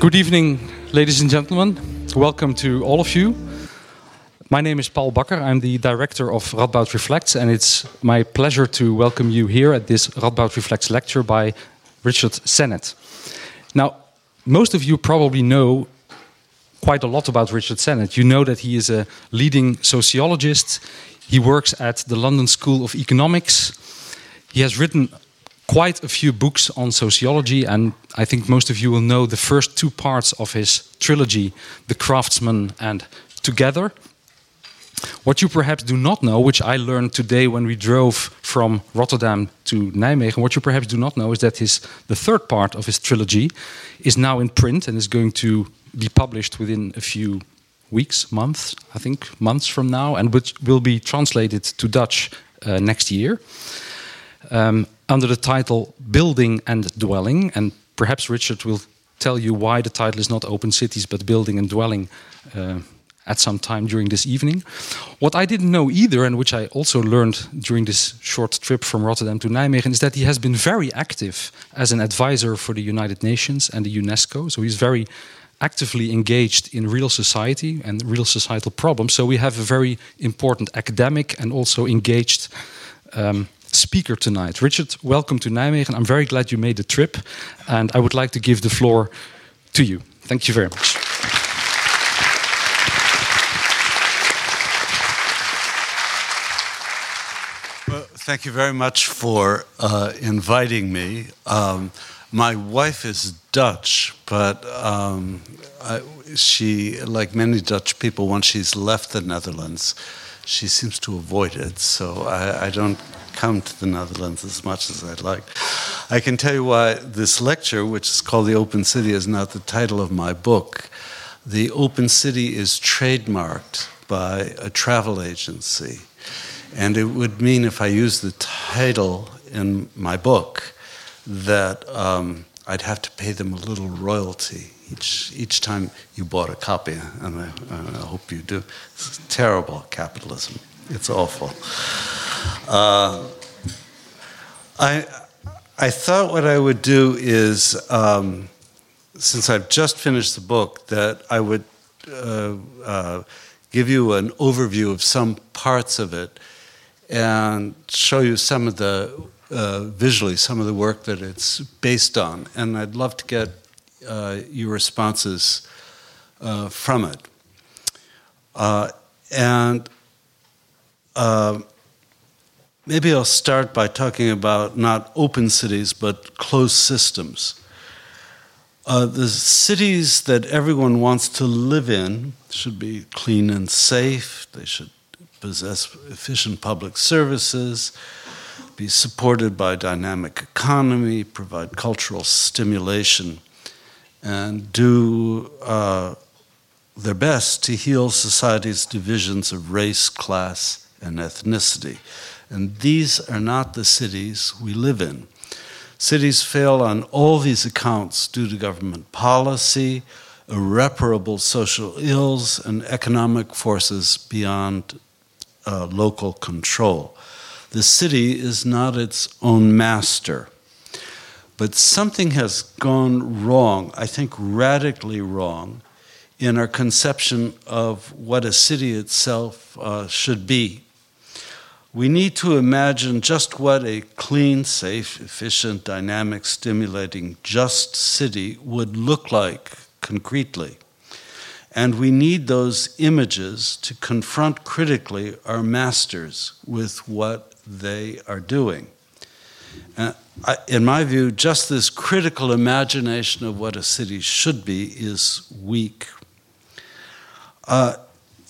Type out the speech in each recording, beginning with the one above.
Good evening, ladies and gentlemen. Welcome to all of you. My name is Paul Bakker. I'm the director of Radboud Reflects, and it's my pleasure to welcome you here at this Radboud Reflects lecture by Richard Sennett. Now, most of you probably know quite a lot about Richard Sennett. You know that he is a leading sociologist. He works at the London School of Economics. He has written quite a few books on sociology, and I think most of you will know the first two parts of his trilogy, The Craftsman and Together. What you perhaps do not know, which I learned today when we drove from Rotterdam to Nijmegen, what you perhaps do not know is that his the third part of his trilogy is now in print and is going to be published within a few weeks, months, I think months from now, and which will be translated to Dutch uh, next year um, under the title Building and Dwelling. And perhaps Richard will tell you why the title is not Open Cities but Building and Dwelling. Uh, at some time during this evening. What I didn't know either, and which I also learned during this short trip from Rotterdam to Nijmegen, is that he has been very active as an advisor for the United Nations and the UNESCO. So he's very actively engaged in real society and real societal problems. So we have a very important academic and also engaged um, speaker tonight. Richard, welcome to Nijmegen. I'm very glad you made the trip, and I would like to give the floor to you. Thank you very much. Well, thank you very much for uh, inviting me. Um, my wife is Dutch, but um, I, she, like many Dutch people, once she's left the Netherlands, she seems to avoid it. So I, I don't come to the Netherlands as much as I'd like. I can tell you why this lecture, which is called The Open City, is not the title of my book. The Open City is trademarked by a travel agency. And it would mean if I used the title in my book that um, I'd have to pay them a little royalty each, each time you bought a copy, and I, I hope you do. It's terrible capitalism. It's awful. Uh, I, I thought what I would do is, um, since I've just finished the book, that I would uh, uh, give you an overview of some parts of it and show you some of the uh, visually some of the work that it's based on. And I'd love to get uh, your responses uh, from it. Uh, and uh, maybe I'll start by talking about not open cities, but closed systems. Uh, the cities that everyone wants to live in should be clean and safe. They should possess efficient public services, be supported by a dynamic economy, provide cultural stimulation, and do uh, their best to heal society's divisions of race, class, and ethnicity. And these are not the cities we live in. Cities fail on all these accounts due to government policy, irreparable social ills, and economic forces beyond uh, local control. The city is not its own master. But something has gone wrong, I think radically wrong, in our conception of what a city itself uh, should be. We need to imagine just what a clean, safe, efficient, dynamic, stimulating, just city would look like concretely. And we need those images to confront critically our masters with what they are doing. Uh, I, in my view, just this critical imagination of what a city should be is weak. Uh,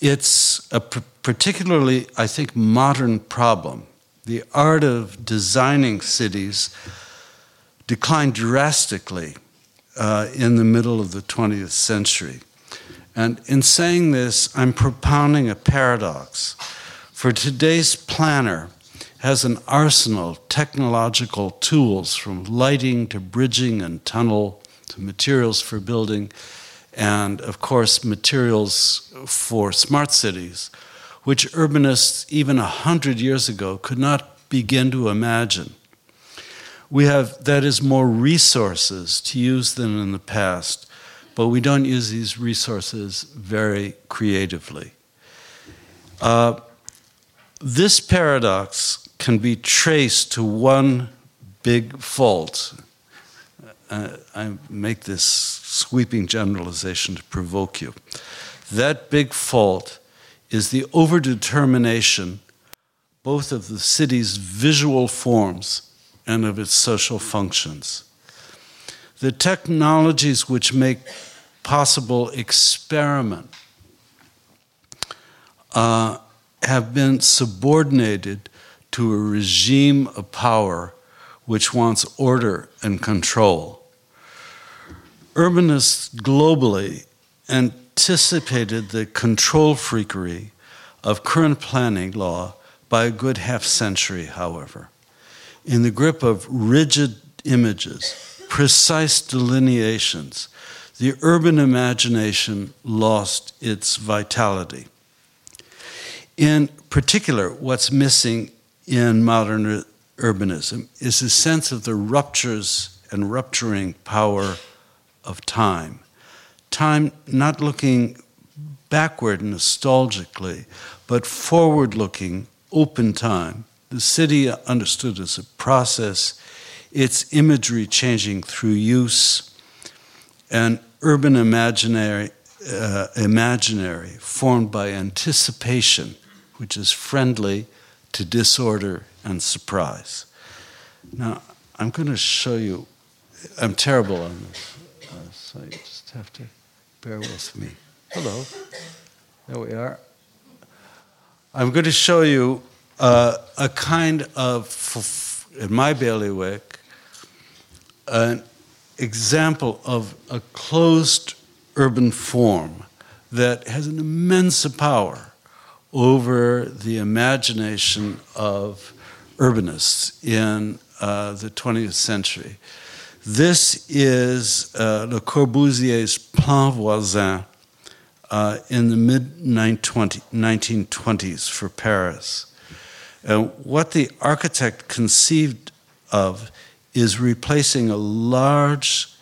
it's a particularly, I think, modern problem. The art of designing cities declined drastically uh, in the middle of the 20th century. And in saying this, I'm propounding a paradox. For today's planner has an arsenal of technological tools from lighting to bridging and tunnel to materials for building, and of course, materials for smart cities, which urbanists even a hundred years ago could not begin to imagine. We have, that is, more resources to use than in the past, but we don't use these resources very creatively. Uh, this paradox can be traced to one big fault. Uh, I make this sweeping generalization to provoke you. That big fault is the overdetermination both of the city's visual forms and of its social functions. The technologies which make possible experiment uh, have been subordinated to a regime of power which wants order and control. Urbanists globally anticipated the control freakery of current planning law by a good half century, however. In the grip of rigid images, precise delineations, the urban imagination lost its vitality. In particular, what's missing in modern urbanism is a sense of the ruptures and rupturing power of time. Time not looking backward nostalgically, but forward looking, open time. The city understood as a process, its imagery changing through use, and urban imaginary, uh, imaginary formed by anticipation which is friendly to disorder and surprise. Now, I'm going to show you, I'm terrible on this, so you just have to bear with me. Hello. There we are. I'm going to show you uh, a kind of, in my bailiwick, an example of a closed urban form that has an immense power over the imagination of urbanists in uh, the 20th century. This is uh, Le Corbusier's Plan Voisin uh, in the mid 1920s for Paris. And what the architect conceived of is replacing a large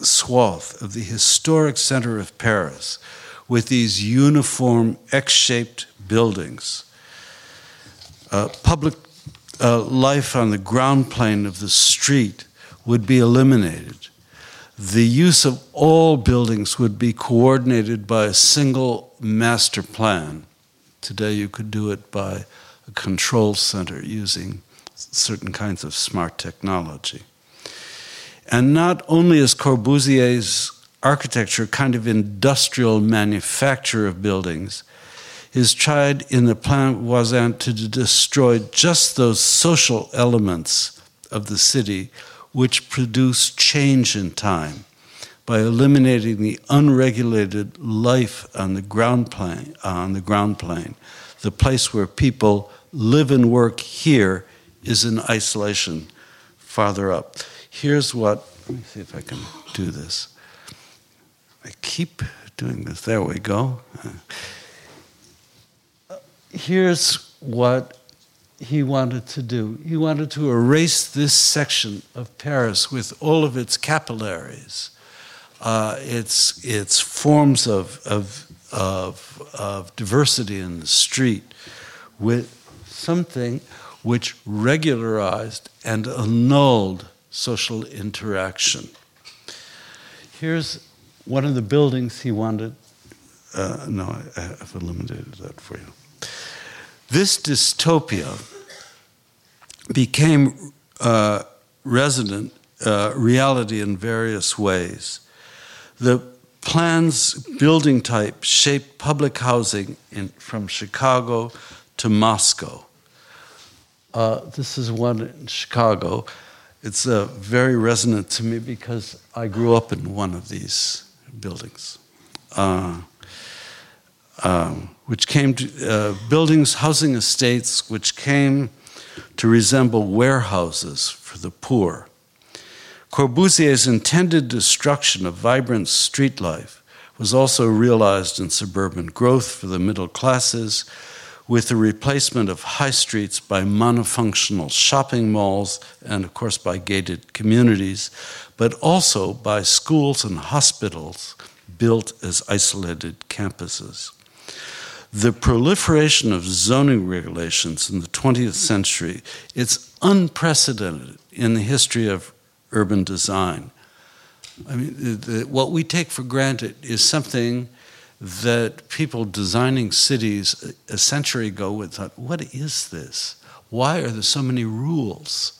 swath of the historic center of Paris with these uniform X shaped buildings. Uh, public uh, life on the ground plane of the street would be eliminated. The use of all buildings would be coordinated by a single master plan. Today, you could do it by a control center using certain kinds of smart technology. And not only is Corbusier's architecture, kind of industrial manufacture of buildings, is tried in the Plan Voisin to destroy just those social elements of the city which produce change in time by eliminating the unregulated life on the ground plane uh, on the ground plane the place where people live and work here is in isolation farther up here's what let me see if i can do this I keep doing this. There we go. Uh, here's what he wanted to do. He wanted to erase this section of Paris with all of its capillaries, uh, its, its forms of, of, of, of diversity in the street, with something which regularized and annulled social interaction. Here's one of the buildings he wanted. Uh, no, I, have eliminated that for you. This dystopia became uh, resident uh, reality in various ways. The plan's building type shaped public housing in, from Chicago to Moscow. Uh, this is one in Chicago. It's uh, very resonant to me because I grew up in one of these buildings, uh, um, which came to uh, buildings, housing estates, which came to resemble warehouses for the poor. Corbusier's intended destruction of vibrant street life was also realized in suburban growth for the middle classes, with the replacement of high streets by monofunctional shopping malls and, of course, by gated communities, but also by schools and hospitals built as isolated campuses. The proliferation of zoning regulations in the 20th century, it's unprecedented in the history of urban design. I mean, the, what we take for granted is something that people designing cities a century ago would thought, what is this? Why are there so many rules?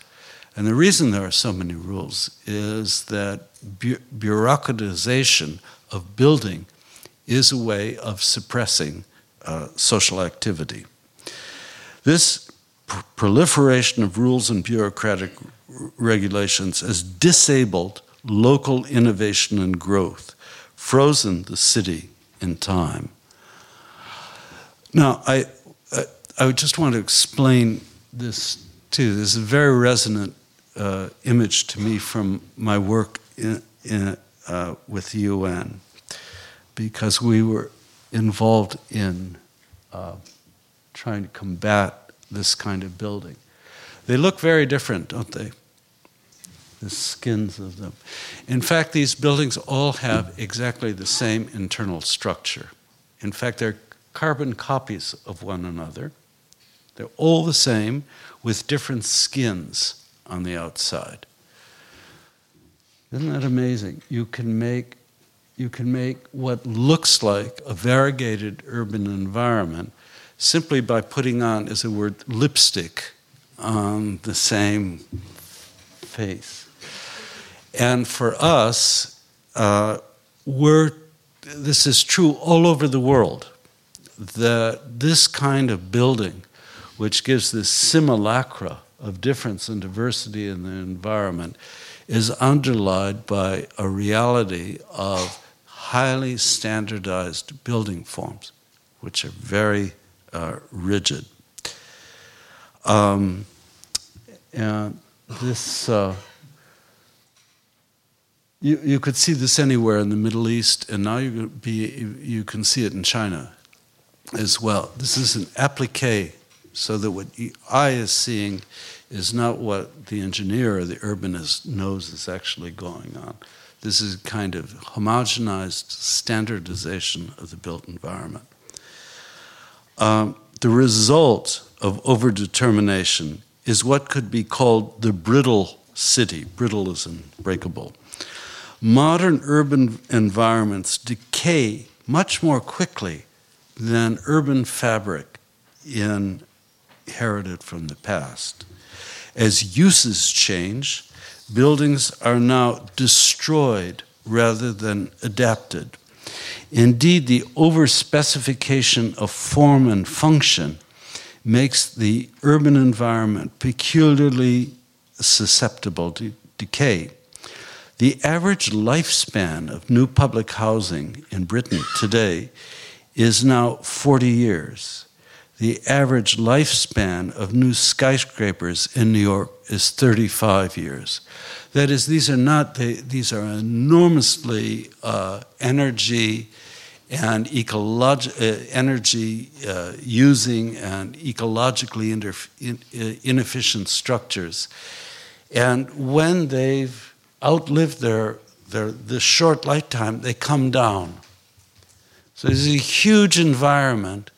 And the reason there are so many rules is that bu- bureaucratization of building is a way of suppressing uh, social activity. This pr- proliferation of rules and bureaucratic r- regulations has disabled local innovation and growth, frozen the city in time. Now, I, I, I just want to explain this too. This is a very resonant uh, image to me from my work in, in, uh, with the UN because we were involved in uh, trying to combat this kind of building. They look very different, don't they? The skins of them. In fact, these buildings all have exactly the same internal structure. In fact, they're carbon copies of one another. They're all the same with different skins on the outside. Isn't that amazing? You can make you can make what looks like a variegated urban environment simply by putting on, as a word, lipstick on the same face. And for us, uh, we're, this is true all over the world, that this kind of building, which gives this simulacra of difference and diversity in the environment, is underlined by a reality of highly standardized building forms, which are very uh, rigid. Um, and this, uh, you, you could see this anywhere in the Middle East, and now you, be, you can see it in China as well. This is an applique, so that what the eye is seeing is not what the engineer or the urbanist knows is actually going on. This is a kind of homogenized standardization of the built environment. Um, the result of overdetermination is what could be called the brittle city. Brittle is unbreakable. Modern urban environments decay much more quickly than urban fabric inherited from the past. As uses change, buildings are now destroyed rather than adapted. Indeed, the overspecification of form and function makes the urban environment peculiarly susceptible to decay. The average lifespan of new public housing in Britain today is now 40 years. The average lifespan of new skyscrapers in New York is 35 years. That is, these are not, these are enormously uh, energy and ecologi- uh, energy uh, using and ecologically in, uh, inefficient structures. And when they've outlived their, their this short lifetime, they come down. So this is a huge environment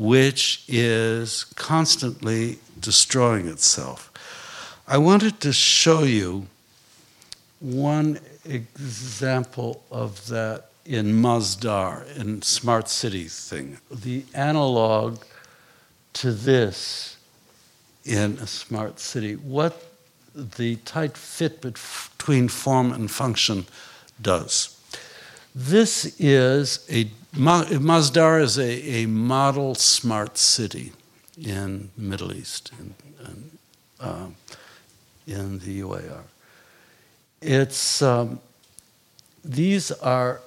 which is constantly destroying itself. I wanted to show you one example of that in Masdar, in smart city thing. The analog to this in a smart city, what the tight fit between form and function does. This is a Masdar is a, a model smart city in the Middle East, in, in, uh, in the UAR. It's um, these are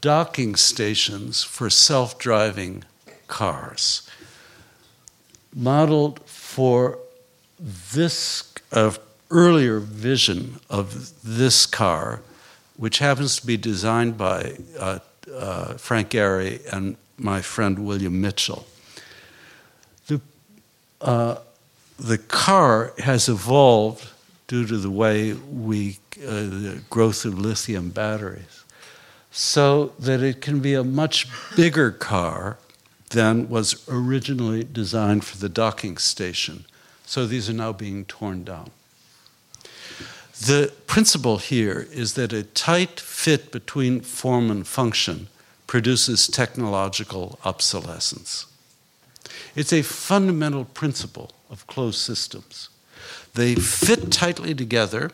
docking stations for self-driving cars, modeled for this uh, earlier vision of this car, which happens to be designed by uh, uh, Frank Gehry and my friend William Mitchell. uh, the car has evolved due to the way we, uh, the growth of lithium batteries, so that it can be a much bigger car than was originally designed for the docking station. So these are now being torn down. The principle here is that a tight fit between form and function produces technological obsolescence. It's a fundamental principle of closed systems. They fit tightly together,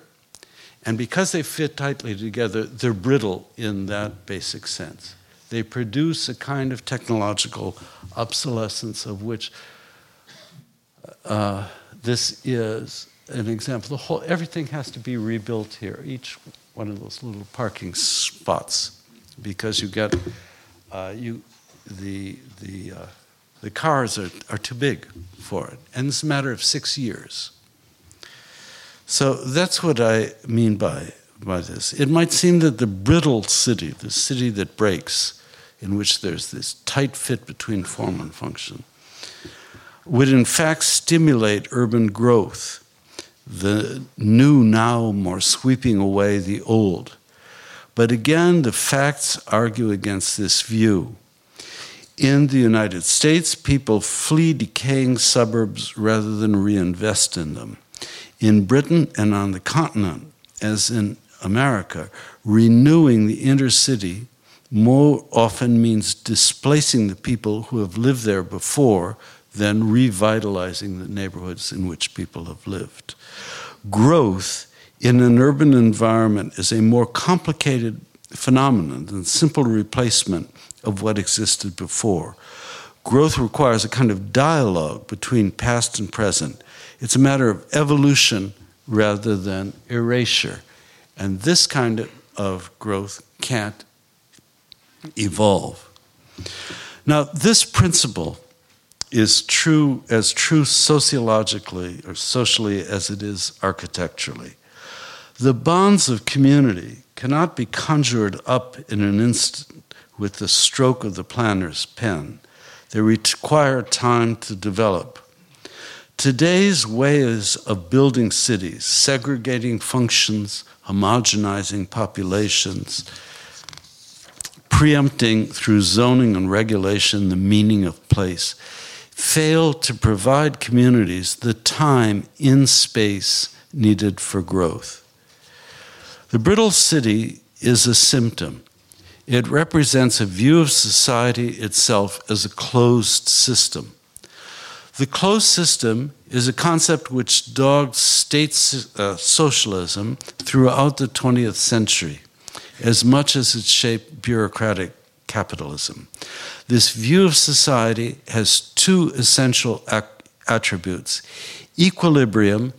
and because they fit tightly together, they're brittle in that basic sense. They produce a kind of technological obsolescence of which uh, this is an example. The whole everything has to be rebuilt here. Each one of those little parking spots, because you get uh, you the the uh, the cars are, are too big for it, and it's a matter of six years. So that's what I mean by by this. It might seem that the brittle city, the city that breaks, in which there's this tight fit between form and function, would in fact stimulate urban growth, the new now more sweeping away the old. But again, the facts argue against this view. In the United States, people flee decaying suburbs rather than reinvest in them. In Britain and on the continent, as in America, renewing the inner city more often means displacing the people who have lived there before than revitalizing the neighborhoods in which people have lived. Growth in an urban environment is a more complicated phenomenon than simple replacement of what existed before. Growth requires a kind of dialogue between past and present. It's a matter of evolution rather than erasure. And this kind of growth can't evolve. Now, this principle is true as true sociologically or socially as it is architecturally. The bonds of community cannot be conjured up in an instant with the stroke of the planner's pen. They require time to develop. Today's ways of building cities, segregating functions, homogenizing populations, preempting through zoning and regulation the meaning of place, fail to provide communities the time in space needed for growth. The brittle city is a symptom. It represents a view of society itself as a closed system. The closed system is a concept which dogged state uh, socialism throughout the 20th century as much as it shaped bureaucratic capitalism. This view of society has two essential attributes equilibrium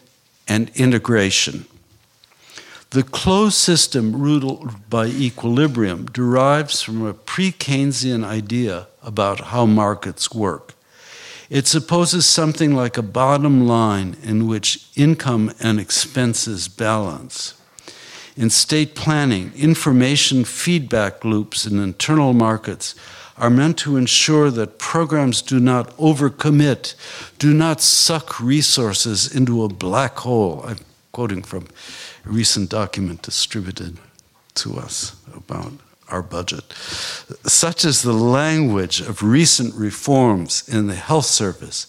and integration. The closed system ruled by equilibrium derives from a pre Keynesian idea about how markets work. It supposes something like a bottom line in which income and expenses balance in state planning, information feedback loops in internal markets are meant to ensure that programs do not overcommit, do not suck resources into a black hole. I'm quoting from a recent document distributed to us about our budget. Such is the language of recent reforms in the health service,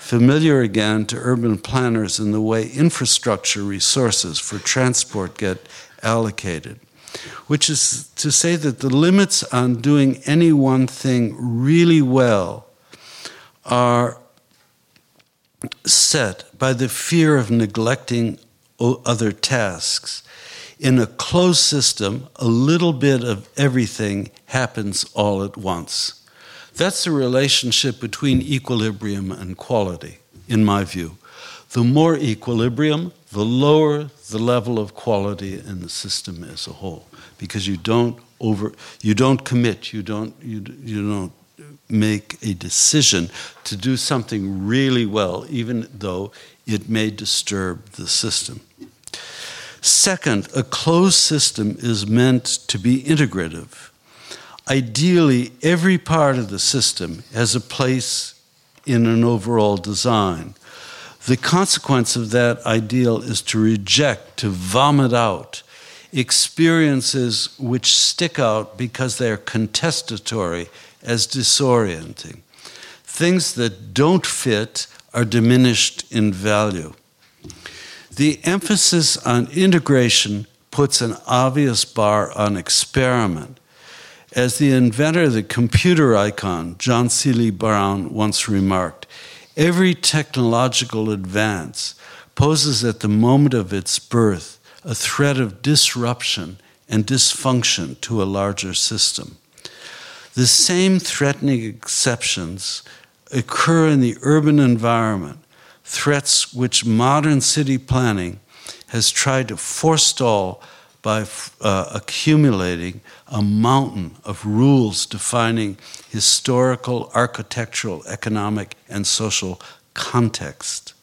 familiar again to urban planners in the way infrastructure resources for transport get allocated, which is to say that the limits on doing any one thing really well are set by the fear of neglecting other tasks. In a closed system, a little bit of everything happens all at once. That's the relationship between equilibrium and quality, in my view. The more equilibrium, the lower the level of quality in the system as a whole, because you don't over, you don't commit, you don't, you, you don't make a decision to do something really well, even though it may disturb the system. Second, a closed system is meant to be integrative ideally, every part of the system has a place in an overall design. The consequence of that ideal is to reject, to vomit out experiences which stick out because they are contestatory as disorienting. Things that don't fit are diminished in value. The emphasis on integration puts an obvious bar on experiment. As the inventor of the computer icon, John Seely Brown, once remarked, every technological advance poses at the moment of its birth a threat of disruption and dysfunction to a larger system. The same threatening exceptions occur in the urban environment, threats which modern city planning has tried to forestall by uh, accumulating a mountain of rules defining historical, architectural, economic, and social context.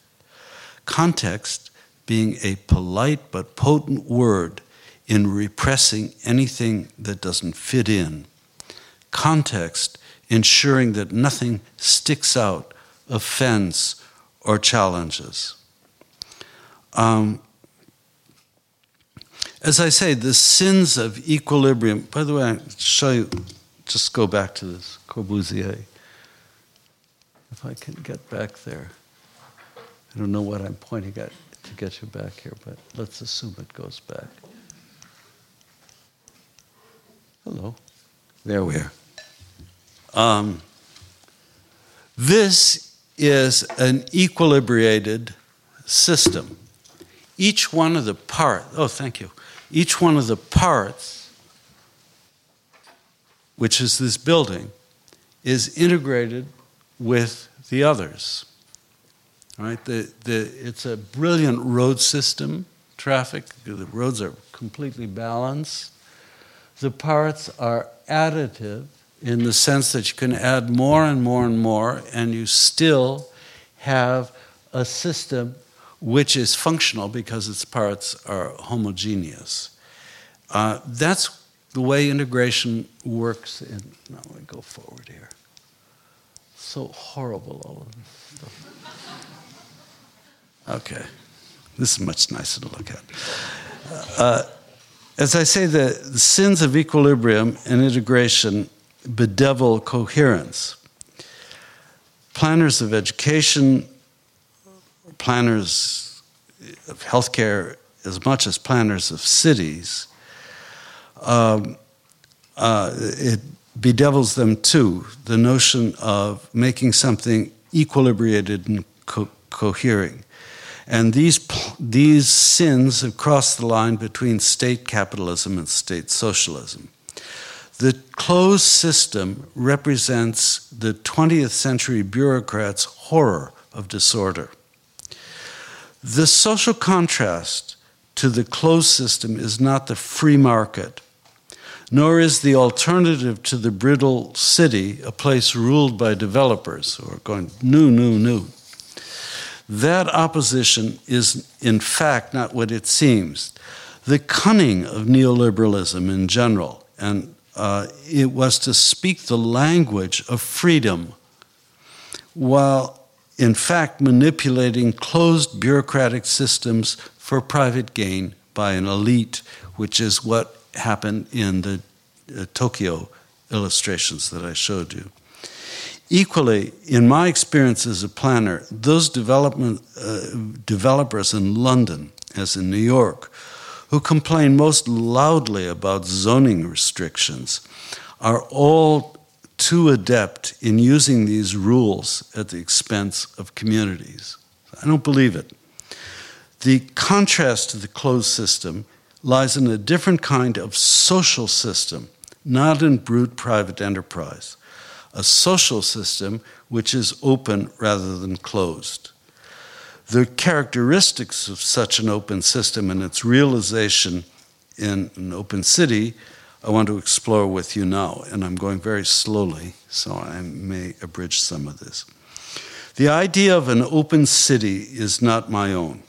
Context being a polite but potent word in repressing anything that doesn't fit in. Context ensuring that nothing sticks out, offends, or challenges. Um, as I say, the sins of equilibrium, by the way, I'll show you, just go back to this Corbusier. If I can get back there. I don't know what I'm pointing at to get you back here, but let's assume it goes back. Hello. There we are. Um, this is an equilibrated system. Each one of the parts, oh, thank you. Each one of the parts, which is this building, is integrated with the others. Right? The, the, it's a brilliant road system, traffic. The roads are completely balanced. The parts are additive in the sense that you can add more and more and more, and you still have a system which is functional because its parts are homogeneous. Uh, that's the way integration works. In, now I go forward here. So horrible, all of this stuff. Okay, this is much nicer to look at. Uh, as I say, the, the sins of equilibrium and integration bedevil coherence. Planners of education, planners of healthcare, as much as planners of cities, um, uh, it bedevils them too. The notion of making something equilibrated and co- cohering. And these, these sins have crossed the line between state capitalism and state socialism. The closed system represents the 20th century bureaucrats' horror of disorder. The social contrast to the closed system is not the free market, nor is the alternative to the brittle city a place ruled by developers who are going, new, new, new. That opposition is, in fact, not what it seems. The cunning of neoliberalism in general and uh, it was to speak the language of freedom while, in fact, manipulating closed bureaucratic systems for private gain by an elite, which is what happened in the uh, Tokyo illustrations that I showed you. Equally, in my experience as a planner, those development, uh, developers in London, as in New York, who complain most loudly about zoning restrictions are all too adept in using these rules at the expense of communities. I don't believe it. The contrast to the closed system lies in a different kind of social system, not in brute private enterprise. A social system which is open rather than closed. The characteristics of such an open system and its realization in an open city, I want to explore with you now. And I'm going very slowly, so I may abridge some of this. The idea of an open city is not my own.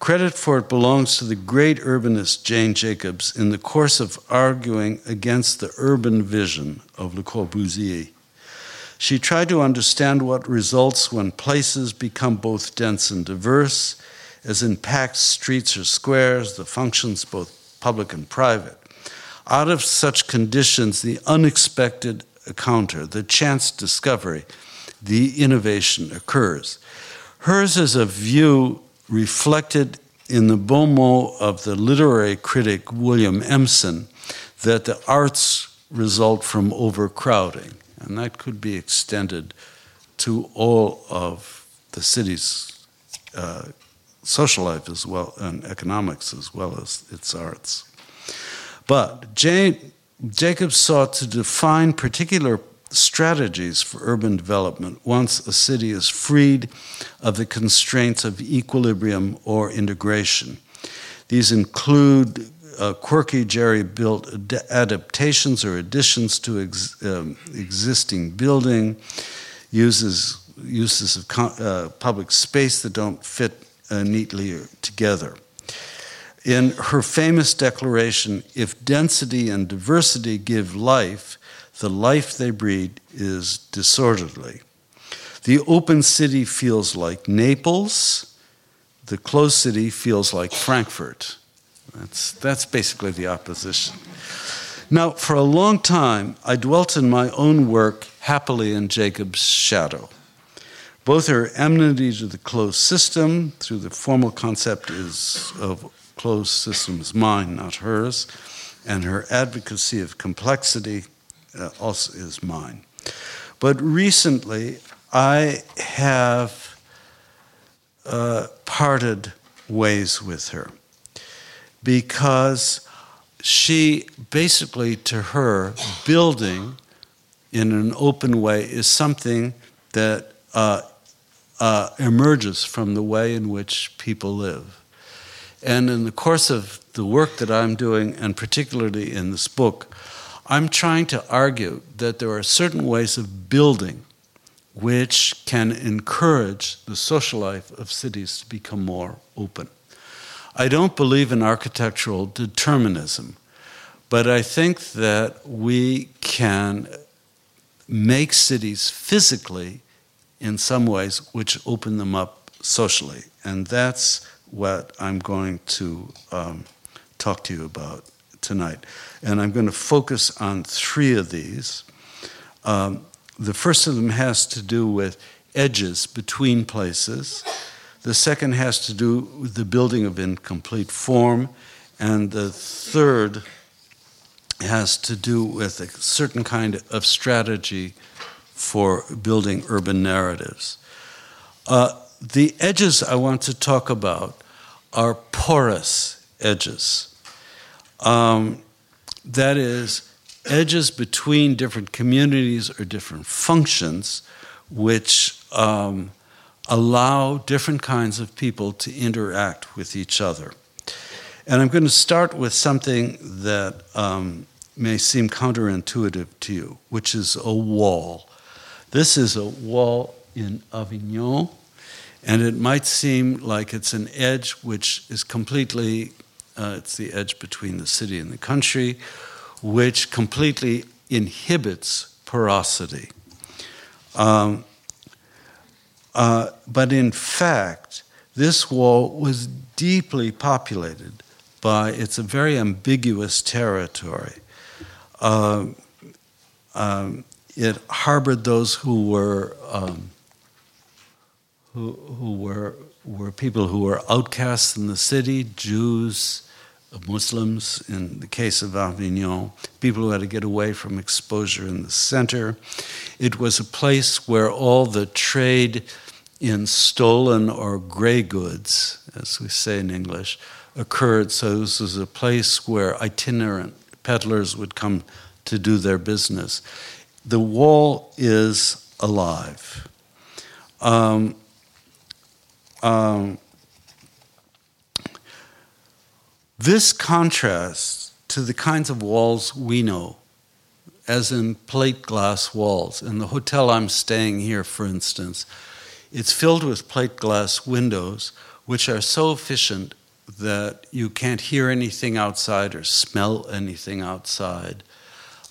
Credit for it belongs to the great urbanist Jane Jacobs in the course of arguing against the urban vision of Le Corbusier. She tried to understand what results when places become both dense and diverse, as in packed streets or squares, the functions both public and private. Out of such conditions, the unexpected encounter, the chance discovery, the innovation occurs. Hers is a view reflected in the bon mot of the literary critic William Empson that the arts result from overcrowding, and that could be extended to all of the city's uh, social life as well and economics as well as its arts. But Jacob sought to define particular strategies for urban development once a city is freed of the constraints of equilibrium or integration. These include uh, quirky jerry built ad- adaptations or additions to ex- um, existing building, uses, uses of uh, public space that don't fit uh, neatly together. In her famous declaration, if density and diversity give life, the life they breed is disorderly. The open city feels like Naples, the closed city feels like Frankfurt. That's, that's basically the opposition. Now, for a long time, I dwelt in my own work happily in Jacob's shadow. Both her enmity to the closed system, through the formal concept is of closed systems mine, not hers, and her advocacy of complexity uh, also is mine. But recently, I have uh, parted ways with her because she basically, to her, building in an open way is something that uh, uh, emerges from the way in which people live. And in the course of the work that I'm doing, and particularly in this book, I'm trying to argue that there are certain ways of building which can encourage the social life of cities to become more open. I don't believe in architectural determinism, but I think that we can make cities physically in some ways which open them up socially. And that's what I'm going to um, talk to you about tonight. And I'm going to focus on three of these. Um, the first of them has to do with edges between places. The second has to do with the building of incomplete form. And the third has to do with a certain kind of strategy for building urban narratives. Uh, the edges I want to talk about are porous edges. Um, that is, edges between different communities or different functions which um, allow different kinds of people to interact with each other. And I'm going to start with something that um, may seem counterintuitive to you, which is a wall. This is a wall in Avignon, and it might seem like it's an edge which is completely uh, it's the edge between the city and the country, which completely inhibits porosity. Um, uh, but in fact, this wall was deeply populated by, it's a very ambiguous territory. Uh, um, it harbored those who were um, who, who were were people who were outcasts in the city, Jews, Muslims, in the case of Avignon, people who had to get away from exposure in the center. It was a place where all the trade in stolen or gray goods, as we say in English, occurred. So this was a place where itinerant peddlers would come to do their business. The wall is alive. Um, um, This contrasts to the kinds of walls we know, as in plate glass walls. In the hotel I'm staying here, for instance, it's filled with plate glass windows, which are so efficient that you can't hear anything outside or smell anything outside,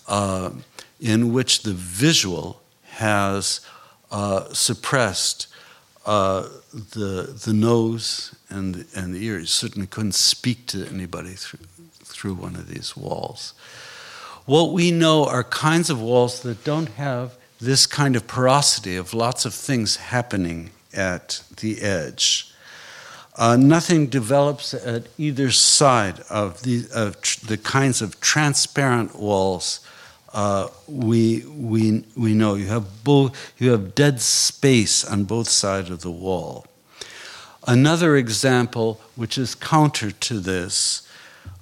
uh, in which the visual has uh, suppressed uh, the, the nose and, and the ears. Certainly couldn't speak to anybody through, through one of these walls. What we know are kinds of walls that don't have this kind of porosity of lots of things happening at the edge. Uh, nothing develops at either side of the, of tr- the kinds of transparent walls uh, we, we, we know. You have, both, you have dead space on both sides of the wall. Another example, which is counter to this,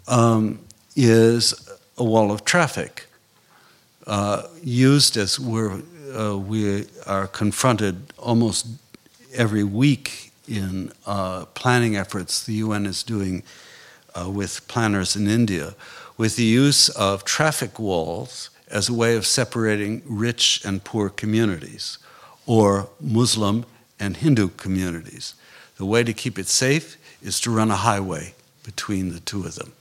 um, is a wall of traffic, uh, used as we're, uh, we are confronted almost every week in uh, planning efforts the UN is doing uh, with planners in India, with the use of traffic walls as a way of separating rich and poor communities, or Muslim and Hindu communities. The way to keep it safe is to run a highway between the two of them.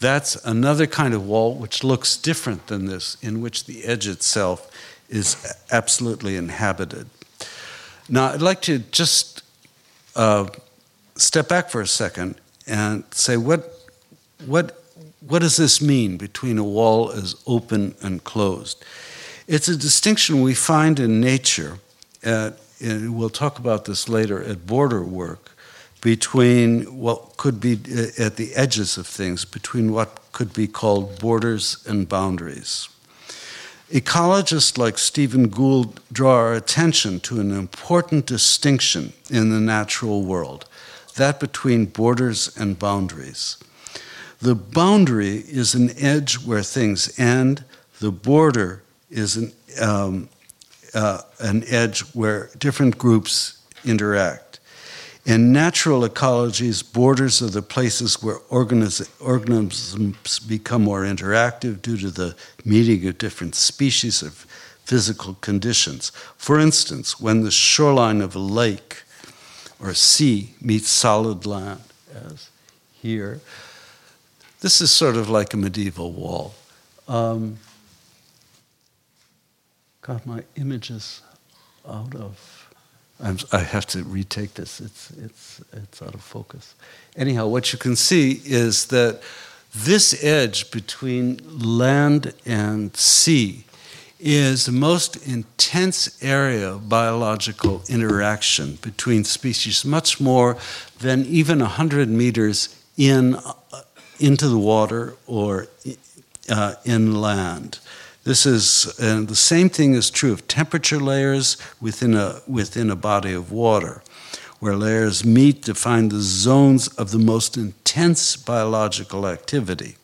That's another kind of wall which looks different than this, in which the edge itself is absolutely inhabited. Now, I'd like to just uh, step back for a second and say what, what, what does this mean between a wall as open and closed? It's a distinction we find in nature, at, and we'll talk about this later, at border work between what could be uh, at the edges of things, between what could be called borders and boundaries. Ecologists like Stephen Gould draw our attention to an important distinction in the natural world that between borders and boundaries. The boundary is an edge where things end, the border is an, um, uh, an edge where different groups interact. In natural ecologies, borders are the places where organisms become more interactive due to the meeting of different species of physical conditions. For instance, when the shoreline of a lake or sea meets solid land, as here, this is sort of like a medieval wall. Um, got my images out of. I'm, i have to retake this. It's, it's, it's out of focus. Anyhow, what you can see is that this edge between land and sea is the most intense area of biological interaction between species, much more than even 100 meters in, into the water or uh, inland. This is, and the same thing is true of temperature layers within a, within a body of water, where layers meet to find the zones of the most intense biological activity.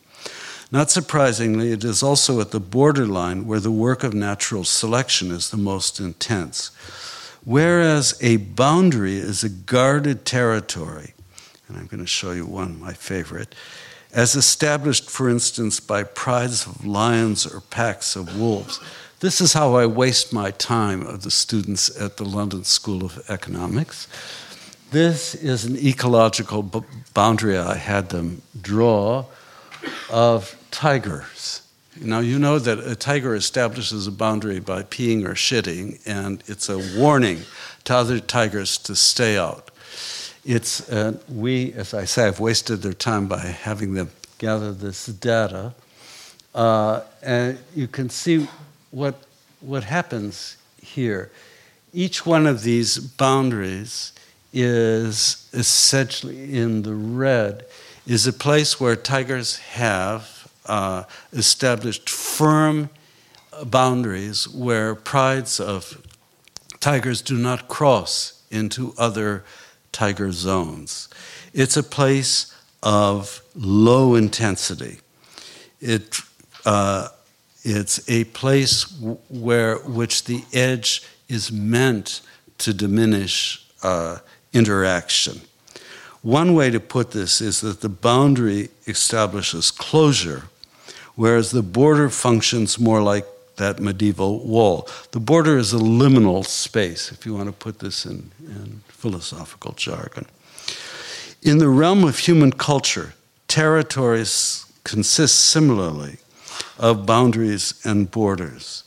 Not surprisingly, it is also at the borderline where the work of natural selection is the most intense. Whereas a boundary is a guarded territory, and I'm going to show you one, my favorite, as established, for instance, by prides of lions or packs of wolves. This is how I waste my time of the students at the London School of Economics. This is an ecological boundary I had them draw of tigers. Now, you know that a tiger establishes a boundary by peeing or shitting, and it's a warning to other tigers to stay out. It's, uh, we, as I say, have wasted their time by having them gather this data. Uh, and you can see what, what happens here. Each one of these boundaries is essentially in the red, is a place where tigers have uh, established firm boundaries where prides of tigers do not cross into other tiger zones. It's a place of low intensity. It, uh, it's a place where which the edge is meant to diminish uh, interaction. One way to put this is that the boundary establishes closure, whereas the border functions more like that medieval wall. The border is a liminal space, if you want to put this in, in philosophical jargon. In the realm of human culture, territories consist similarly of boundaries and borders.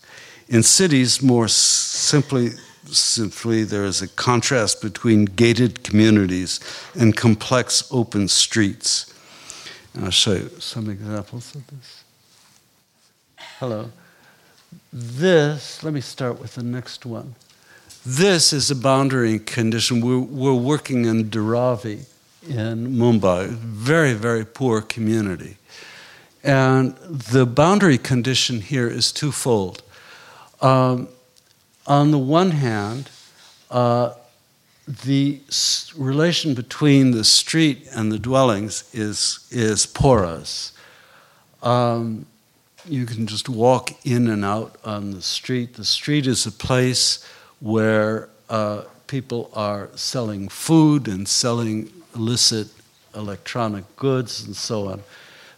In cities, more simply, simply there is a contrast between gated communities and complex open streets. And I'll show you some examples of this. Hello. This, let me start with the next one. This is a boundary condition. We're, we're working in Dharavi in Mumbai, very, very poor community. And the boundary condition here is twofold. Um, on the one hand, uh, the relation between the street and the dwellings is, is porous. Um, you can just walk in and out on the street. The street is a place where uh, people are selling food and selling illicit electronic goods and so on.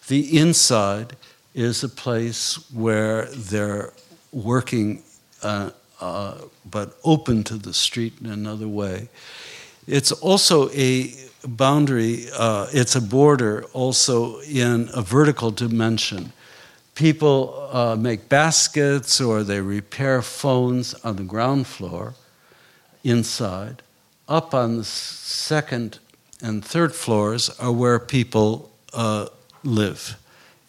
The inside is a place where they're working, uh, uh, but open to the street in another way. It's also a boundary, uh, it's a border also in a vertical dimension. People uh, make baskets or they repair phones on the ground floor inside. Up on the second and third floors are where people uh, live.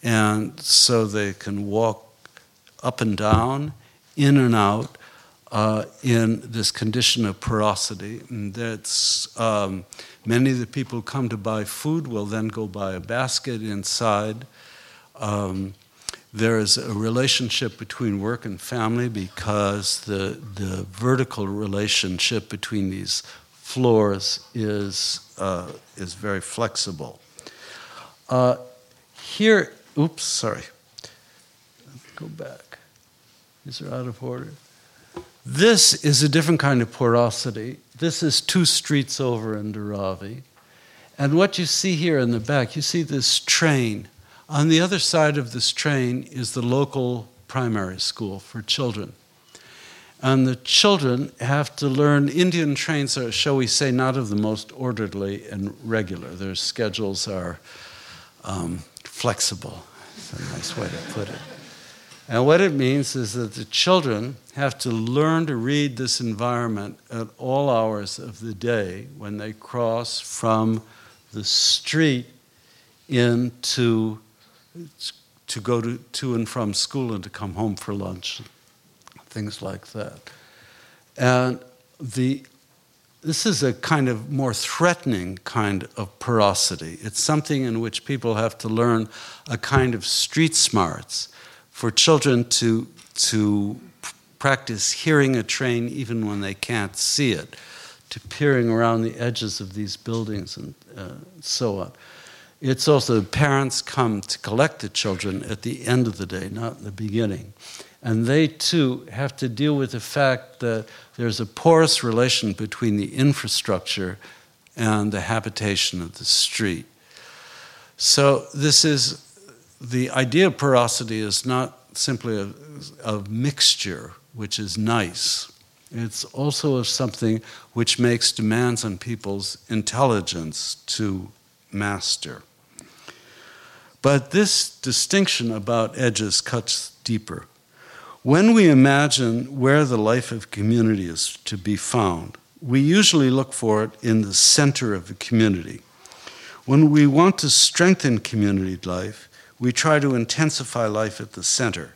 And so they can walk up and down, in and out, uh, in this condition of porosity. And that's um, many of the people who come to buy food will then go buy a basket inside. Um, there is a relationship between work and family because the, the vertical relationship between these floors is, uh, is very flexible. Uh, here, oops, sorry. Go back. These are out of order. This is a different kind of porosity. This is two streets over in Dharavi. And what you see here in the back, you see this train. On the other side of this train is the local primary school for children. And the children have to learn Indian trains are, shall we say, not of the most orderly and regular. Their schedules are um, flexible. That's a nice way to put it. And what it means is that the children have to learn to read this environment at all hours of the day when they cross from the street into to go to, to and from school and to come home for lunch, things like that. And the this is a kind of more threatening kind of porosity. It's something in which people have to learn a kind of street smarts for children to, to practice hearing a train even when they can't see it, to peering around the edges of these buildings and uh, so on. It's also parents come to collect the children at the end of the day, not in the beginning. And they too have to deal with the fact that there's a porous relation between the infrastructure and the habitation of the street. So, this is the idea of porosity is not simply a, a mixture, which is nice. It's also of something which makes demands on people's intelligence to master. But this distinction about edges cuts deeper. When we imagine where the life of community is to be found, we usually look for it in the center of the community. When we want to strengthen community life, we try to intensify life at the center.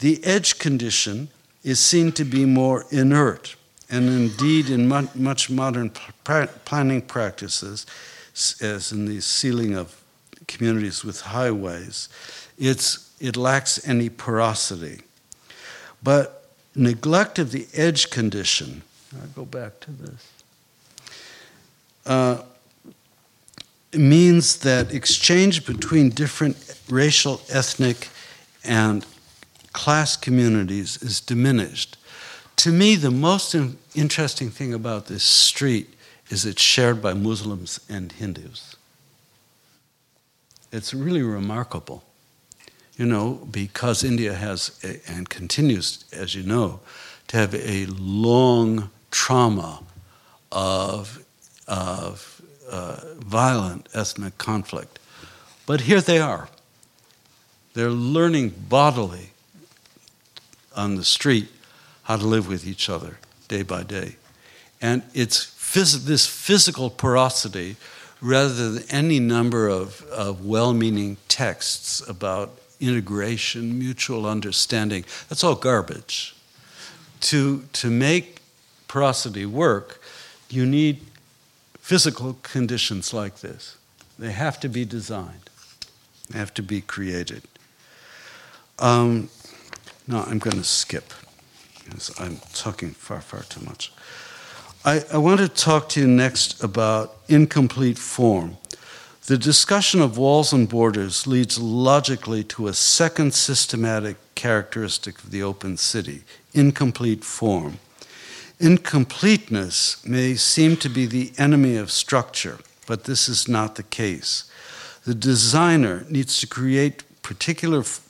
The edge condition is seen to be more inert, and indeed, in much modern planning practices, as in the sealing of communities with highways, it's, it lacks any porosity. But neglect of the edge condition, I'll go back to this, uh, means that exchange between different racial, ethnic, and class communities is diminished. To me, the most interesting thing about this street is it's shared by Muslims and Hindus. It's really remarkable you know, because India has a, and continues, as you know, to have a long trauma of, of uh, violent ethnic conflict. But here they are. They're learning bodily on the street how to live with each other day by day. And it's phys- this physical porosity rather than any number of, of well meaning texts about integration, mutual understanding. That's all garbage. To, to make porosity work, you need physical conditions like this. They have to be designed, they have to be created. Um, no, I'm going to skip because I'm talking far, far too much. I, I want to talk to you next about incomplete form. The discussion of walls and borders leads logically to a second systematic characteristic of the open city incomplete form. Incompleteness may seem to be the enemy of structure, but this is not the case. The designer needs to create particular f-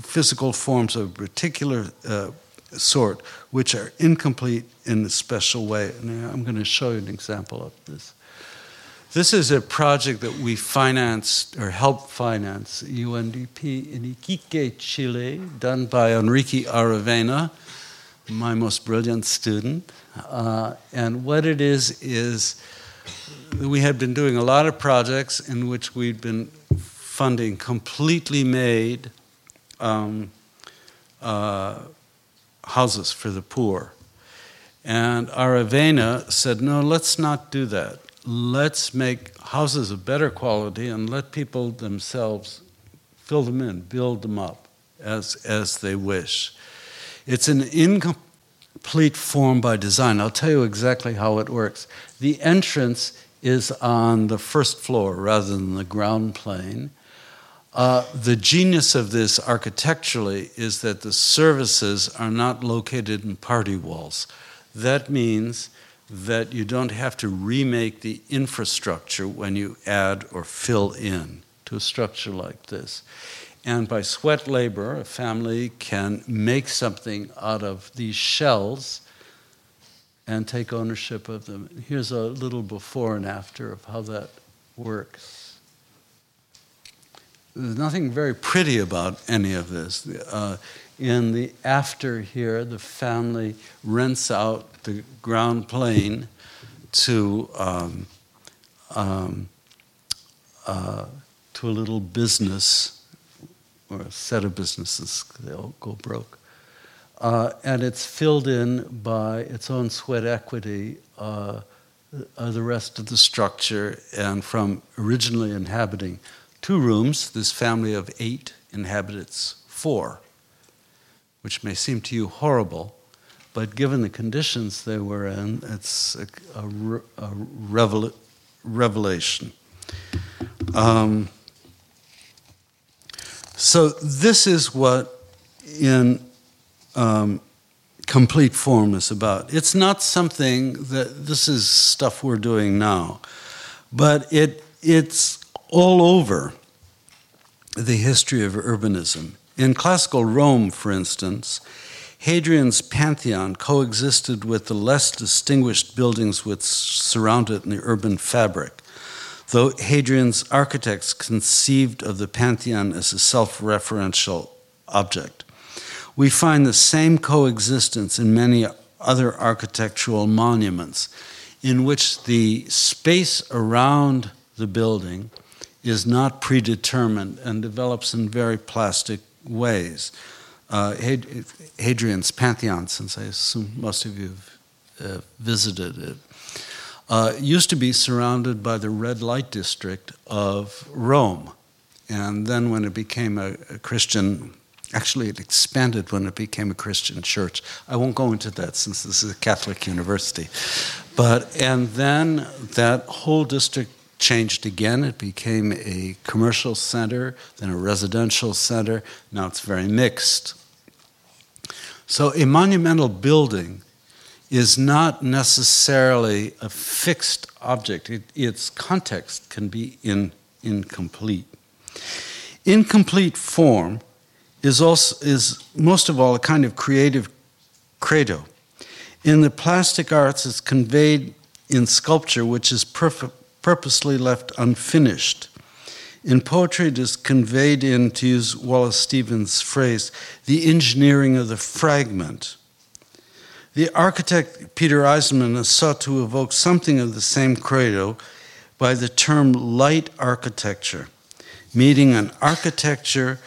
physical forms of particular uh, sort, which are incomplete in a special way. And I'm going to show you an example of this. This is a project that we financed or helped finance UNDP in Iquique, Chile, done by Enrique Aravena, my most brilliant student. Uh, and what it is, is we had been doing a lot of projects in which we'd been funding completely made um, uh, houses for the poor. And Aravena said, no, let's not do that. Let's make houses of better quality and let people themselves fill them in, build them up as, as they wish. It's an incomplete form by design. I'll tell you exactly how it works. The entrance is on the first floor rather than the ground plane. Uh, the genius of this architecturally is that the services are not located in party walls. That means that you don't have to remake the infrastructure when you add or fill in to a structure like this. And by sweat labor, a family can make something out of these shells and take ownership of them. Here's a little before and after of how that works. There's nothing very pretty about any of this. Uh, in the after here, the family rents out the ground plane to um, um, uh, to a little business or a set of businesses. They all go broke, uh, and it's filled in by its own sweat equity. Uh, uh, the rest of the structure, and from originally inhabiting two rooms, this family of eight inhabits four, which may seem to you horrible, but given the conditions they were in, it's a, a, a revel, revelation. Um, so, this is what in um, complete form is about. It's not something that this is stuff we're doing now, but it, it's all over the history of urbanism. In classical Rome, for instance, Hadrian's Pantheon coexisted with the less distinguished buildings which surround it in the urban fabric, though Hadrian's architects conceived of the Pantheon as a self referential object. We find the same coexistence in many other architectural monuments, in which the space around the building is not predetermined and develops in very plastic ways. Uh, Hadrian's Pantheon, since I assume most of you have uh, visited it, uh, used to be surrounded by the red light district of Rome. And then, when it became a, a Christian Actually, it expanded when it became a Christian church. I won't go into that since this is a Catholic university. But, and then that whole district changed again. It became a commercial center, then a residential center. Now it's very mixed. So a monumental building is not necessarily a fixed object, it, its context can be in, incomplete. Incomplete form is, also, is most of all a kind of creative credo. In the plastic arts, it's conveyed in sculpture, which is perfect purposely left unfinished. In poetry, it is conveyed in, to use Wallace Stevens' phrase, the engineering of the fragment. The architect Peter Eisenman sought to evoke something of the same credo by the term light architecture, meaning an architecture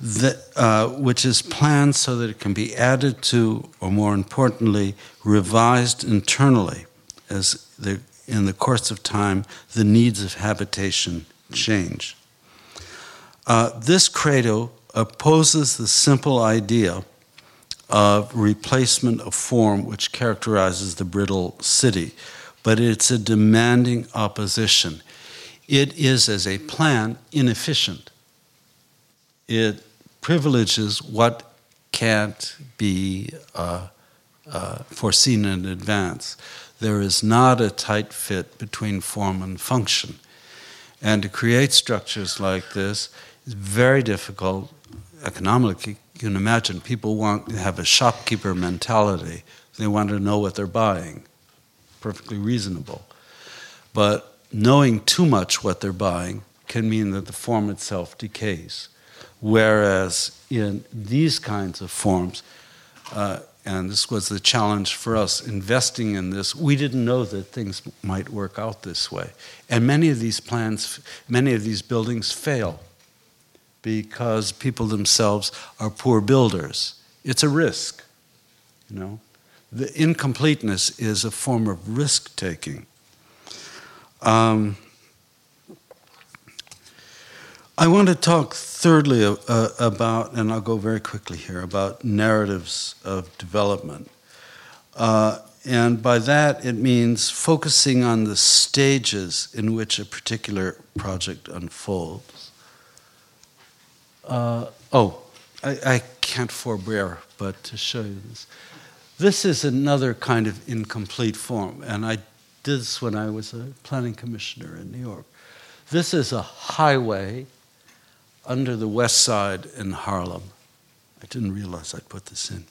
that, uh, which is planned so that it can be added to, or more importantly, revised internally as the, in the course of time the needs of habitation change. Uh, this credo opposes the simple idea of replacement of form which characterizes the brittle city, but it's a demanding opposition. It is, as a plan, inefficient. It privileges what can't be uh, uh, foreseen in advance. There is not a tight fit between form and function. And to create structures like this is very difficult economically. You can imagine people want to have a shopkeeper mentality. They want to know what they're buying. Perfectly reasonable. But knowing too much what they're buying can mean that the form itself decays. Whereas in these kinds of forms, uh, and this was the challenge for us investing in this. We didn't know that things might work out this way. And many of these plans, many of these buildings fail because people themselves are poor builders. It's a risk, you know. The incompleteness is a form of risk taking. Um, I want to talk thirdly uh, about, and I'll go very quickly here, about narratives of development. Uh, and by that, it means focusing on the stages in which a particular project unfolds. Uh, oh, I, I, can't forbear but to show you this. This is another kind of incomplete form, and I did this when I was a planning commissioner in New York. This is a highway under the west side in Harlem. I didn't realize I'd put this in.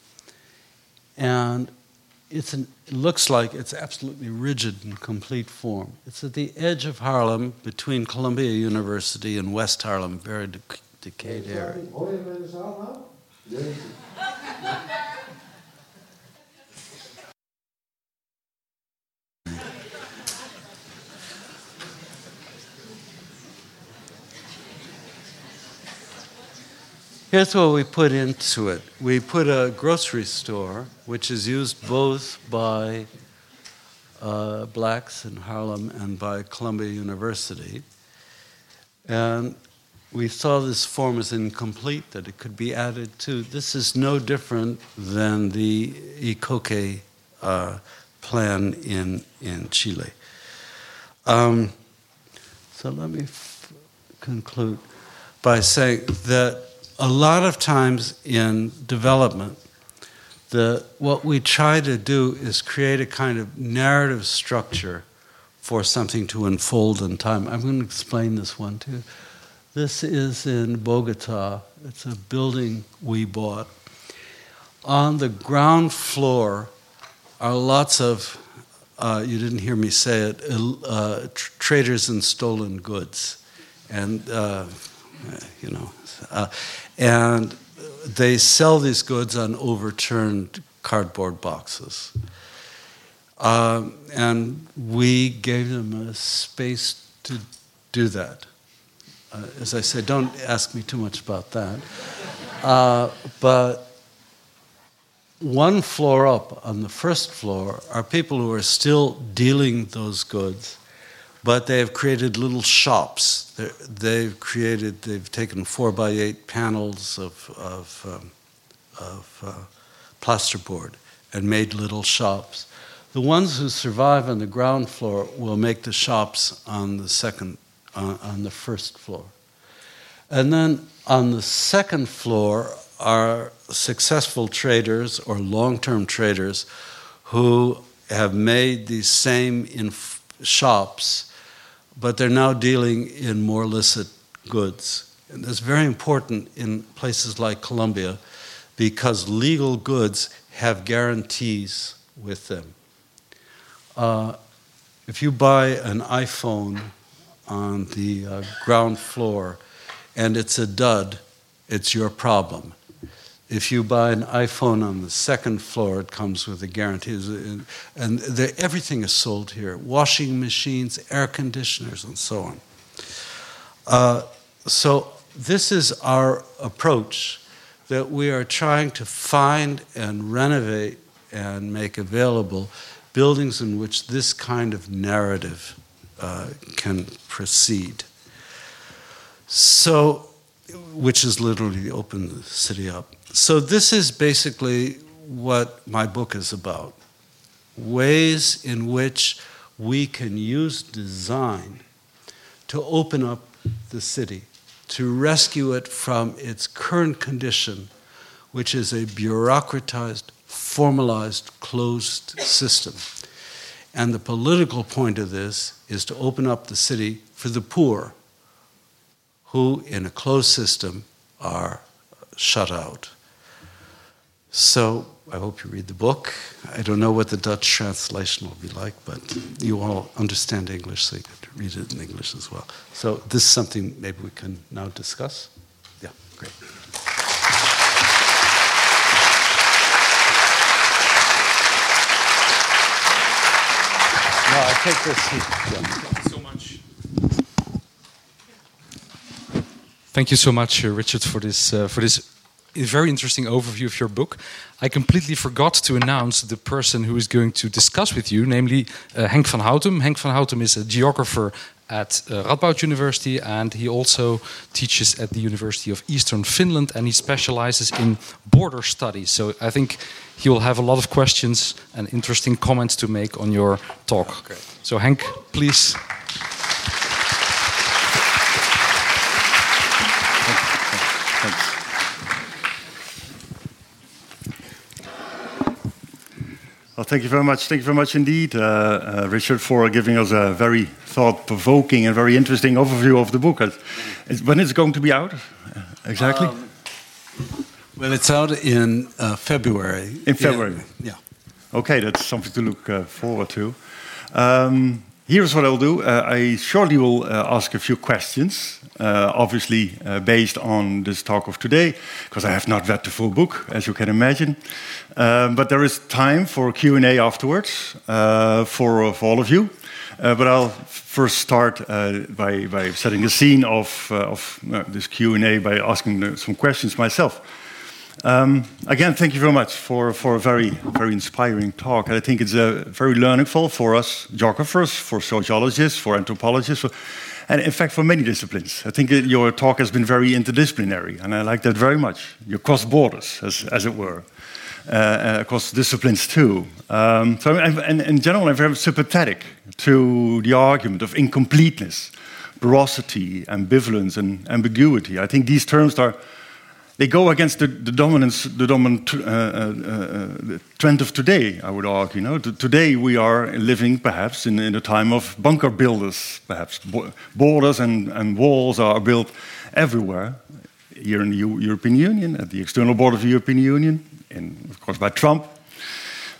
And it's an, it looks like it's absolutely rigid in complete form. It's at the edge of Harlem between Columbia University and West Harlem, very de- decayed area. Here's what we put into it we put a grocery store, which is used both by uh, blacks in Harlem and by Columbia University. And we saw this form as incomplete, that it could be added to. This is no different than the Iquique uh, plan in, in Chile. Um, so let me f- conclude by saying that a lot of times in development, the, what we try to do is create a kind of narrative structure for something to unfold in time. I'm going to explain this one too. This is in Bogota. It's a building we bought. On the ground floor are lots of, uh, you didn't hear me say it, uh, tr- traders in stolen goods. And, uh, you know, uh, and they sell these goods on overturned cardboard boxes. Um, and we gave them a space to do that. Uh, as I said, don't ask me too much about that. Uh, but one floor up on the first floor are people who are still dealing those goods but they have created little shops. They're, they've created, they've taken four by eight panels of, of, um, of uh, plasterboard and made little shops. The ones who survive on the ground floor will make the shops on the second, uh, on the first floor. And then on the second floor are successful traders or long term traders who have made these same inf- shops but they're now dealing in more licit goods. And that's very important in places like Colombia because legal goods have guarantees with them. Uh, if you buy an iPhone on the uh, ground floor and it's a dud, it's your problem. If you buy an iPhone on the second floor, it comes with a guarantee. And everything is sold here washing machines, air conditioners, and so on. Uh, so, this is our approach that we are trying to find and renovate and make available buildings in which this kind of narrative uh, can proceed. So, which is literally open the city up. So, this is basically what my book is about ways in which we can use design to open up the city, to rescue it from its current condition, which is a bureaucratized, formalized, closed system. And the political point of this is to open up the city for the poor, who, in a closed system, are shut out. So I hope you read the book. I don't know what the Dutch translation will be like, but you all understand English, so you could read it in English as well. So this is something maybe we can now discuss. Yeah, great. No, I take this seat. Yeah. so much. Thank you so much, uh, Richard, for this uh, for this very interesting overview of your book. I completely forgot to announce the person who is going to discuss with you, namely uh, Henk van Houtum. Henk van Houtum is a geographer at uh, Radboud University, and he also teaches at the University of Eastern Finland, and he specializes in border studies. So I think he will have a lot of questions and interesting comments to make on your talk. Great. So Henk, please. Well, thank you very much. Thank you very much indeed, uh, uh, Richard, for giving us a very thought-provoking and very interesting overview of the book. It's, when is it going to be out? Uh, exactly. Um, well, it's out in uh, February. In February. Yeah. yeah. Okay, that's something to look uh, forward to. Um, here's what I'll do. Uh, I shortly will ask a few questions, obviously based on this talk of today, because I have not read the full book, as you can imagine. Um, but there is time for Q&A afterwards uh, for, for all of you. Uh, but I'll first start uh, by, by setting the scene of, uh, of uh, this Q&A by asking some questions myself. Um, again, thank you very much for, for a very, very inspiring talk. I think it's uh, very learningful for us geographers, for sociologists, for anthropologists, for, and in fact for many disciplines. I think your talk has been very interdisciplinary, and I like that very much. You cross borders, as, as it were. Uh, across disciplines too. Um, so, and, in general, I'm very sympathetic to the argument of incompleteness, porosity, ambivalence, and ambiguity. I think these terms are they go against the, the dominance, the dominant uh, uh, uh, trend of today. I would argue. You know? today we are living perhaps in, in a time of bunker builders. Perhaps borders and, and walls are built everywhere. Here in the U European Union, at the external border of the European Union, in, of course, by Trump,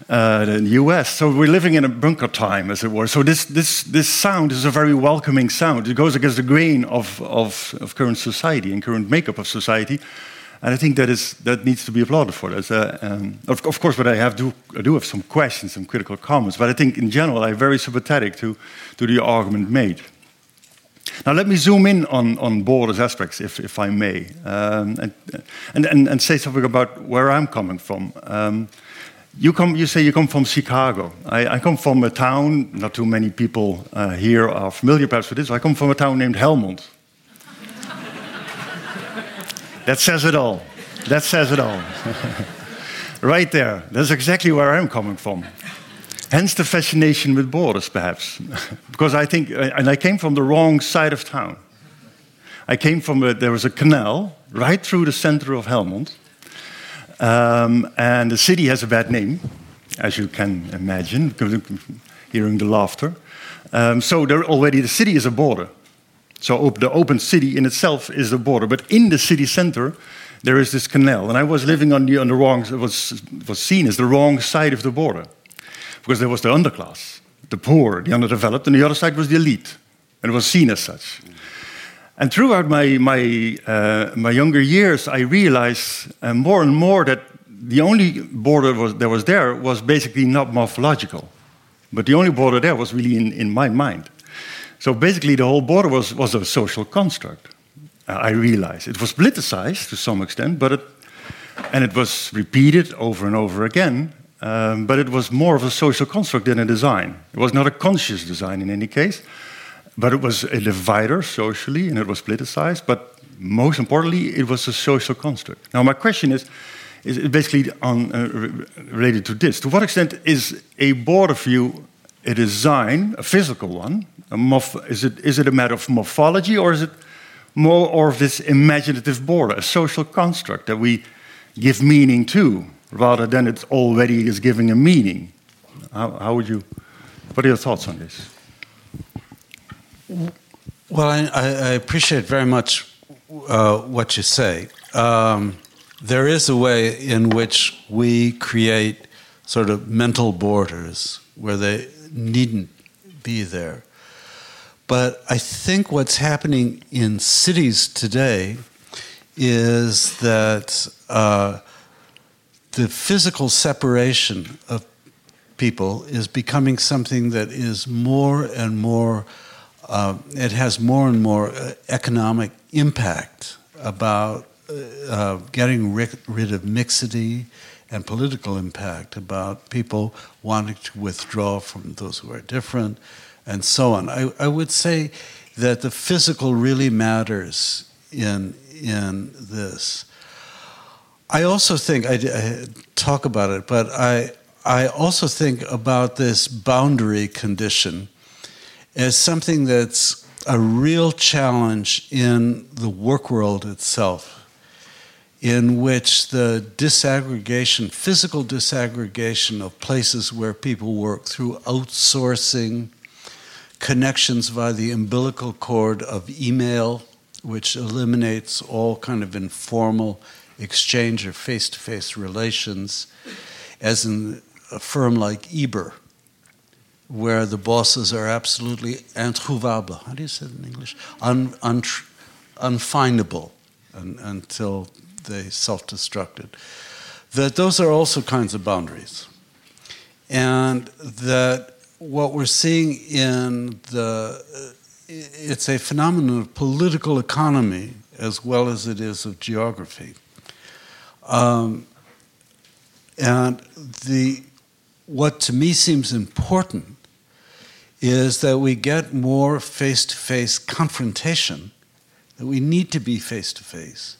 uh, in the US. So we're living in a bunker time, as it were. So this, this, this sound is a very welcoming sound. It goes against the grain of, of, of current society and current makeup of society. And I think that, is, that needs to be applauded for. That. Um, of, of, course, but I, have do, I do have some questions, some critical comments. But I think in general, I'm very sympathetic to, to the argument made. Now, let me zoom in on, on borders aspects, if, if I may, um, and, and, and, and, say something about where I'm coming from. Um, you, come, you say you come from Chicago. I, I come from a town, not too many people uh, here are familiar perhaps with this. I come from a town named Helmond. That says it all. That says it all. right there. That's exactly where I'm coming from. Hence the fascination with borders, perhaps. because I think, and I came from the wrong side of town. I came from, a, there was a canal right through the center of Helmond. Um, and the city has a bad name, as you can imagine, hearing the laughter. Um, so there already the city is a border. So the open city in itself is the border. But in the city center, there is this canal. And I was living on the, on the wrong, was, was seen as the wrong side of the border because there was the underclass, the poor, the underdeveloped, and the other side was the elite. and it was seen as such. And throughout my, my, uh, my younger years, I realized uh, more and more that the only border was, that was there was basically not morphological. But the only border there was really in, in my mind. So basically, the whole border was, was a social construct. I realized it was politicized to some extent, but it, and it was repeated over and over again. Um, but it was more of a social construct than a design. It was not a conscious design in any case. But it was a divider socially and it was politicized. But most importantly, it was a social construct. Now, my question is, is basically on, uh, related to this. To what extent is a border view a design, a physical one? A is, it, is it a matter of morphology or is it more of this imaginative border, a social construct that we give meaning to, rather than it already is giving a meaning? How, how would you, what are your thoughts on this? Well, I, I appreciate very much uh, what you say. Um, there is a way in which we create sort of mental borders where they needn't be there. But I think what's happening in cities today is that uh, the physical separation of people is becoming something that is more and more uh, it has more and more uh, economic impact about uh, getting ri- rid of mixity and political impact about people wanting to withdraw from those who are different and so on. I, I would say that the physical really matters in, in this. I also think, I, I talk about it, but I, I also think about this boundary condition as something that's a real challenge in the work world itself, in which the disaggregation, physical disaggregation of places where people work through outsourcing, connections via the umbilical cord of email, which eliminates all kind of informal exchange or face-to-face relations, as in a firm like Uber where the bosses are absolutely introuvable. How do you say it in English? Un, un, unfindable un, until they self destructed. That those are also kinds of boundaries. And that what we're seeing in the, it's a phenomenon of political economy as well as it is of geography. Um, and the, what to me seems important is that we get more face to face confrontation, that we need to be face to face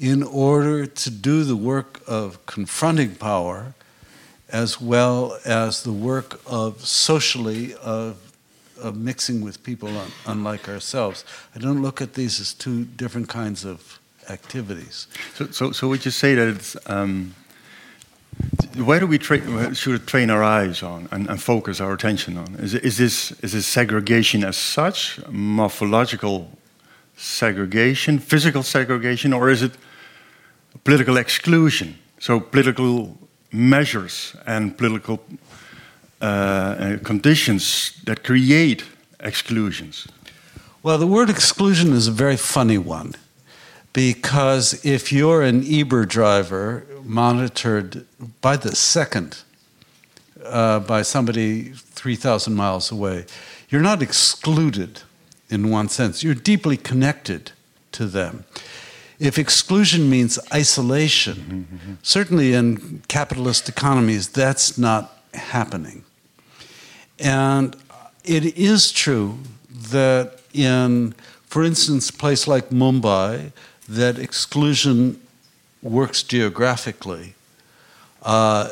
in order to do the work of confronting power as well as the work of socially of, of mixing with people un, unlike ourselves. I don't look at these as two different kinds of activities. So, so, so would you say that it's um, where do we tra- should train our eyes on and, and, focus our attention on? Is, is, this, is this segregation as such, morphological segregation, physical segregation, or is it political exclusion? So political measures and political uh, uh conditions that create exclusions. Well, the word exclusion is a very funny one because if you're an Uber driver monitored by the second uh, by somebody 3,000 miles away, you're not excluded in one sense. You're deeply connected to them. If exclusion means isolation, certainly in capitalist economies, that's not happening. And it is true that in, for instance, a place like Mumbai, that exclusion works geographically, uh,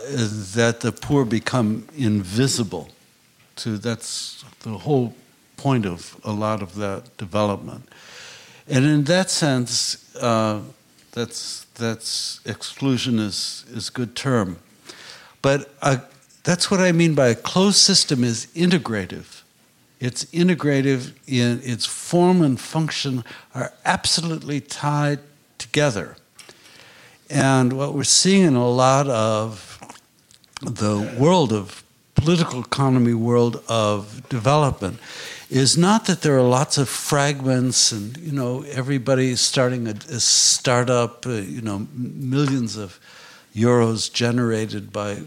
that the poor become invisible. To that's the whole point of a lot of that development, and in that sense, uh, that's that's exclusion is is good term, but uh, that's what I mean by a closed system is integrative. It's integrative in its form and function are absolutely tied together. And what we're seeing in a lot of the world of political economy, world of development, is not that there are lots of fragments and you know everybody starting a, a startup, uh, you know millions of euros generated by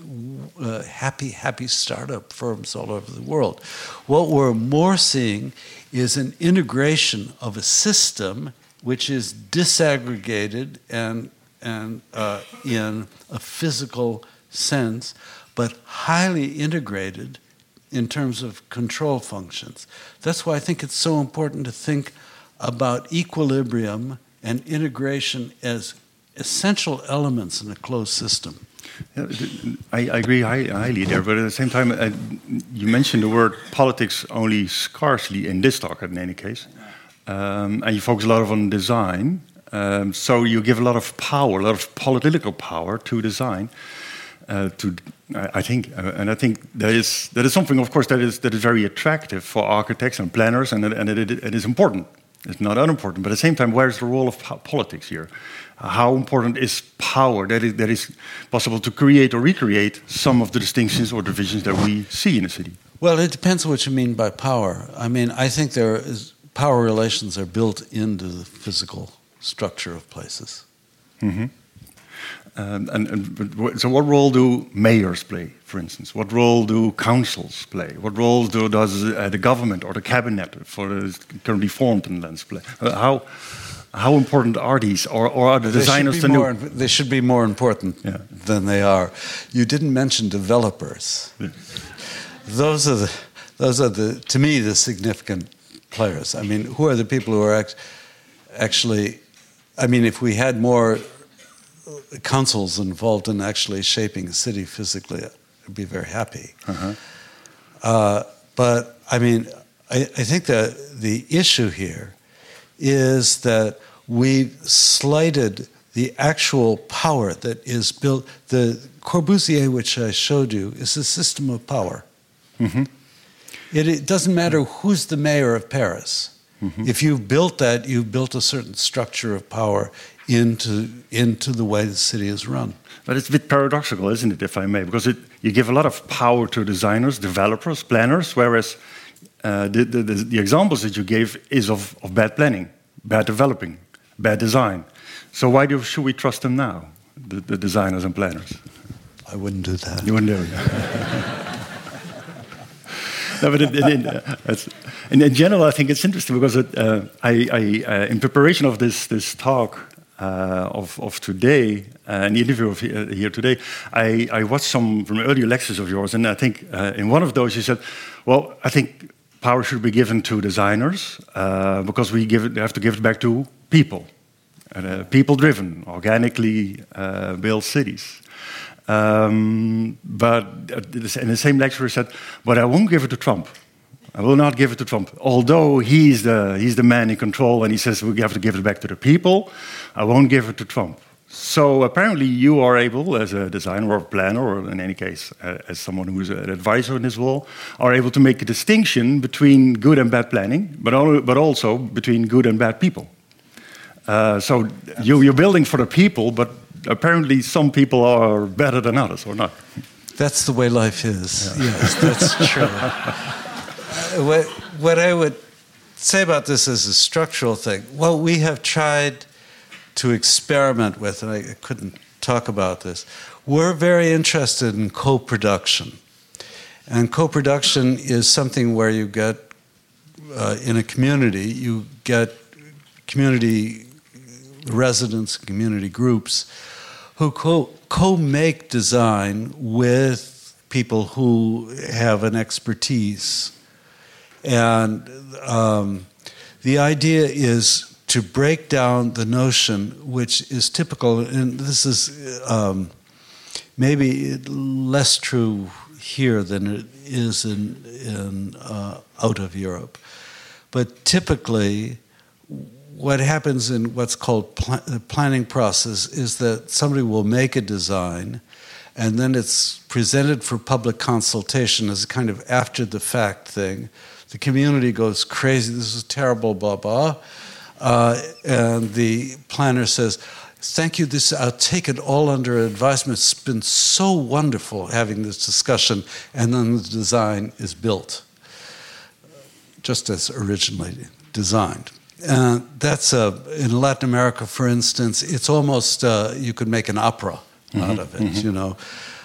uh, happy happy startup firms all over the world. What we're more seeing is an integration of a system which is disaggregated and and uh, in a physical sense, but highly integrated in terms of control functions. That's why I think it's so important to think about equilibrium and integration as essential elements in a closed system. I, I, agree highly there, but at the same time, uh, you mentioned the word politics only scarcely in this talk, in any case. Um, and you focus a lot on design. Um, so you give a lot of power, a lot of political power to design. Uh, to, I think, uh, and I think that is that is something, of course, that is that is very attractive for architects and planners, and and it, it is important. It's not unimportant, but at the same time, where's the role of politics here? How important is power that is, that is possible to create or recreate some of the distinctions or divisions that we see in a city? Well, it depends on what you mean by power. I mean, I think there is power relations are built into the physical structure of places. Mm-hmm. Um, and, and, so, what role do mayors play, for instance? What role do councils play? What role do, does uh, the government or the cabinet, for the currently formed in Lens, play? Uh, how how important are these, or, or are the designers the new? They should be more important yeah. than they are. You didn't mention developers. Yeah. Those are the those are the to me the significant players. I mean, who are the people who are act, actually? I mean, if we had more councils involved in actually shaping a city physically, I'd be very happy. Uh-huh. Uh, but I mean, I, I think that the issue here is that we've slighted the actual power that is built. Le Corbusier, which I showed you, is a system of power. Mm-hmm. It, it, doesn't matter who's the mayor of Paris. Mm-hmm. If you've built that, you've built a certain structure of power into, into the way the city is run. But it's a bit paradoxical, isn't it, if I may? Because it, you give a lot of power to designers, developers, planners, whereas uh, the, the, the, the, examples that you gave is of, of bad planning, bad developing, bad design. So why do, should we trust them now, the, the designers and planners? I wouldn't do that. You wouldn't do it. no, but in, in, uh, in, in, general, I think it's interesting because it, uh, I, I uh, in preparation of this, this talk, uh, of, of today, uh, the interview of here, here today, I, I, watched some from earlier lectures of yours, and I think uh, in one of those you said, well, I think power should be given to designers uh, because we give it, have to give it back to people, uh, people-driven, organically uh, built cities. Um, but in the same lecture, he said, but I won't give it to Trump. I will not give it to Trump. Although he's the, he's the man in control and he says we have to give it back to the people, I won't give it to Trump. So apparently, you are able, as a designer or planner, or in any case, uh, as someone who's an advisor in this role, are able to make a distinction between good and bad planning, but, al but also between good and bad people. Uh, so you, you're building for the people, but apparently some people are better than others, or not. That's the way life is. Yeah. Yes, that's true. what, what I would say about this as a structural thing, well, we have tried to experiment with, and I couldn't talk about this. We're very interested in co production. And co production is something where you get, uh, in a community, you get community residents, community groups who co make design with people who have an expertise and um, the idea is to break down the notion, which is typical, and this is um, maybe less true here than it is in, in uh, out of Europe. But typically, what happens in what's called pl- the planning process is that somebody will make a design and then it's presented for public consultation as a kind of after the fact thing the community goes crazy. This is terrible, blah, blah. Uh, and the planner says, Thank you. This I'll take it all under advisement. It's been so wonderful having this discussion, and then the design is built. just as originally designed. And that's uh, in Latin America, for instance, it's almost uh, you could make an opera mm-hmm. out of it. Mm-hmm. You know,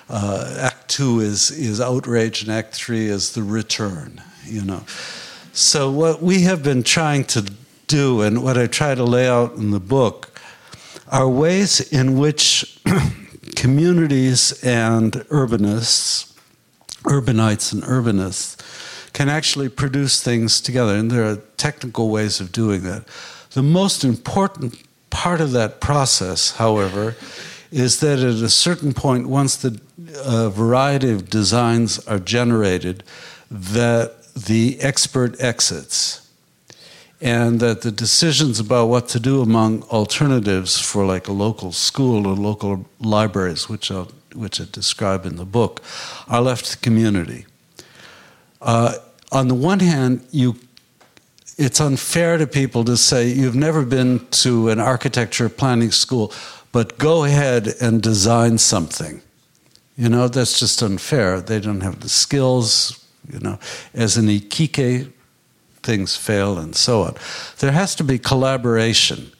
uh, Act Two is is outrage, and Act Three is the return. You know, so what we have been trying to do, and what I try to lay out in the book, are ways in which communities and urbanists, urbanites and urbanists, can actually produce things together. And there are technical ways of doing that. The most important part of that process, however, is that at a certain point, once the uh, variety of designs are generated, that the expert exits and that the decisions about what to do among alternatives for like a local school or local libraries, which I, which I describe in the book, are left to the community. Uh, on the one hand, you it's unfair to people to say you've never been to an architecture planning school, but go ahead and design something. You know, that's just unfair. They don't have the skills, you know. As an ikigai, things fail and so on. There has to be collaboration.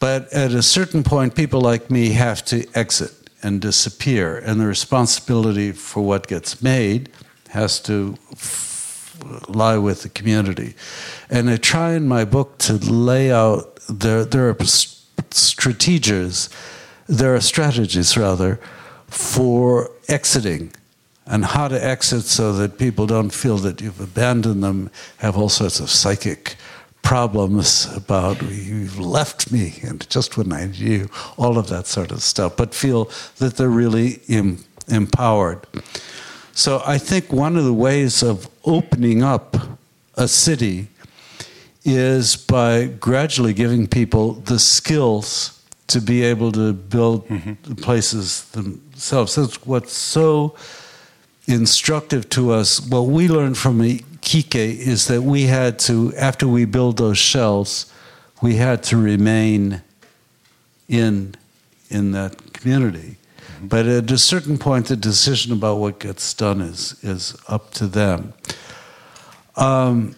But at a certain point, people like me have to exit and disappear, and the responsibility for what gets made has to lie with the community. And I try in my book to lay out there, there are strategies, there are strategies rather, for exiting and how to exit so that people don't feel that you've abandoned them, have all sorts of psychic problems about you've left me and just when I knew, all of that sort of stuff, but feel that they're really em- empowered. So I think one of the ways of opening up a city is by gradually giving people the skills to be able to build mm-hmm. places themselves. That's what's so instructive to us. What we learned from Kike is that we had to, after we build those shells, we had to remain in in that community. But at a certain point, the decision about what gets done is, is up to them. Um,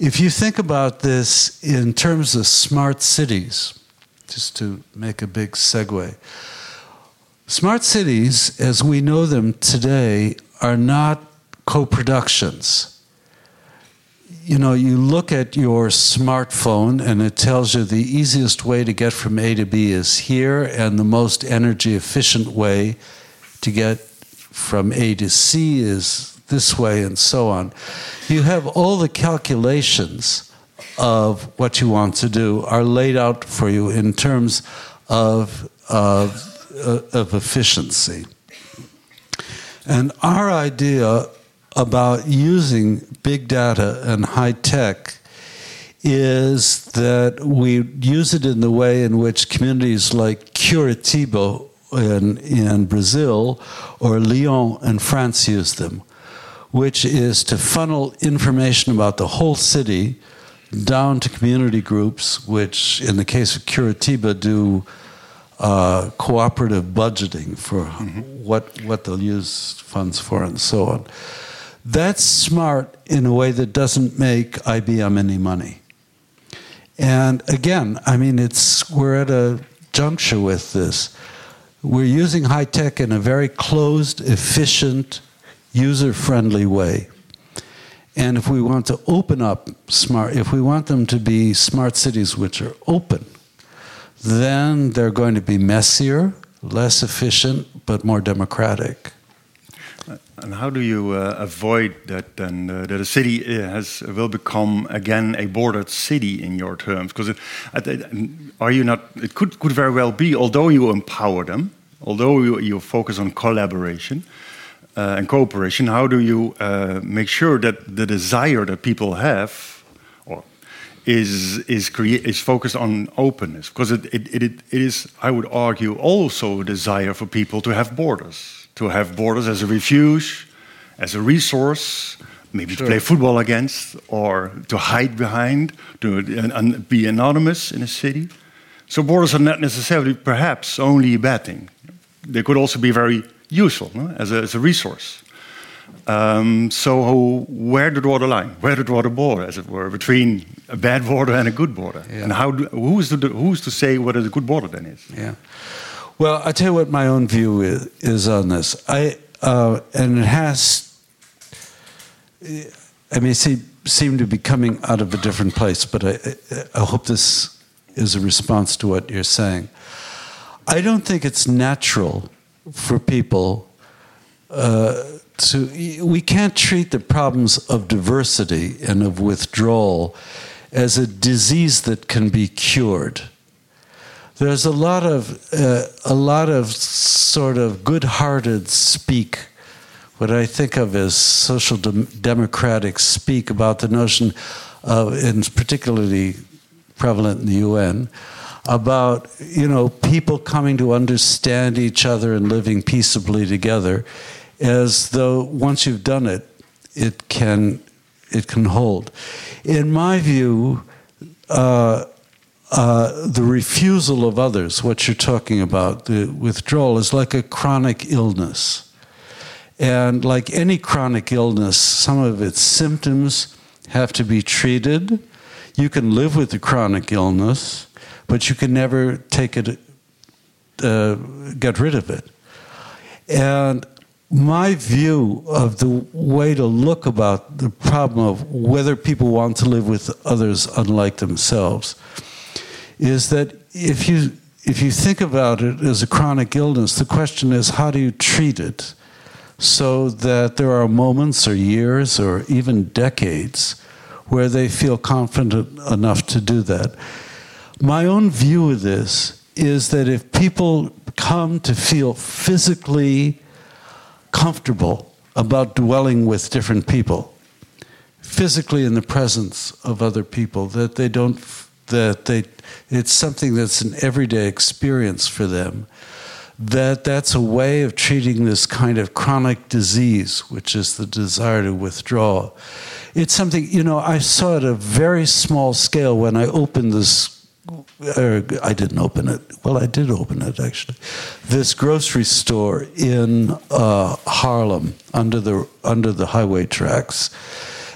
if you think about this in terms of smart cities, just to make a big segue, smart cities, as we know them today, are not co productions you know, you look at your smartphone and it tells you the easiest way to get from A to B is here, and the most energy efficient way to get from A to C is this way, and so on. You have all the calculations of what you want to do are laid out for you in terms of, uh, Uh, of efficiency. And our idea about using big data and high tech is that we use it in the way in which communities like Curitiba in, in Brazil or Lyon in France use them, which is to funnel information about the whole city down to community groups, which in the case of Curitiba do uh, cooperative budgeting for mm-hmm. what, what they'll use funds for and so on. That's smart in a way that doesn't make IBM any money. And again, I mean, it's we're at a juncture with this. We're using high tech in a very closed, efficient, user friendly way. And if we want to open up smart, if we want them to be smart cities which are open, then they're going to be messier, less efficient, but more democratic. And how do you uh, avoid that then uh, that a city uh, has will become again a bordered city in your terms? Because are you not? It could could very well be, although you empower them, although you, you focus on collaboration uh, and cooperation. How do you uh, make sure that the desire that people have, is is create is focused on openness? Because it, it, it, it is, I would argue, also a desire for people to have borders to have borders as a refuge, as a resource, maybe sure. to play football against or to hide behind, to and be anonymous in a city. So borders are not necessarily, perhaps, only a bad thing. They could also be very useful no? as, a, as a resource. Um, so where to draw the line? Where to draw the border, as it were, between a bad border and a good border? Yeah. And how do, who's to who's to say what a good border then is? Yeah. Well, I tell you what my own view is, is on this. I uh, and it has. I may see, seem to be coming out of a different place, but I, I hope this is a response to what you're saying. I don't think it's natural for people to. We can't treat the problems of diversity and of withdrawal as a disease that can be cured. There's a lot of uh, a lot of sort of good-hearted speak, what I think of as social dem- democratic speak about the notion of, and particularly prevalent in the UN, about you know people coming to understand each other and living peaceably together, as though once you've done it, it can it can hold. In my view. Uh, uh, the refusal of others, what you're talking about, the withdrawal, is like a chronic illness. And like any chronic illness, some of its symptoms have to be treated. You can live with the chronic illness, but you can never take it, uh, get rid of it. And my view of the way to look about the problem of whether people want to live with others unlike themselves is that if you if you think about it as a chronic illness, the question is how do you treat it so that there are moments or years or even decades where they feel confident enough to do that. My own view of this is that if people come to feel physically comfortable about dwelling with different people, physically in the presence of other people, that they don't that they it's something that's an everyday experience for them that that's a way of treating this kind of chronic disease which is the desire to withdraw. It's something you know i saw at a very small scale when i opened this uh, i didn't open it. Well i did open it actually. This grocery store in uh, harlem under the under the highway tracks.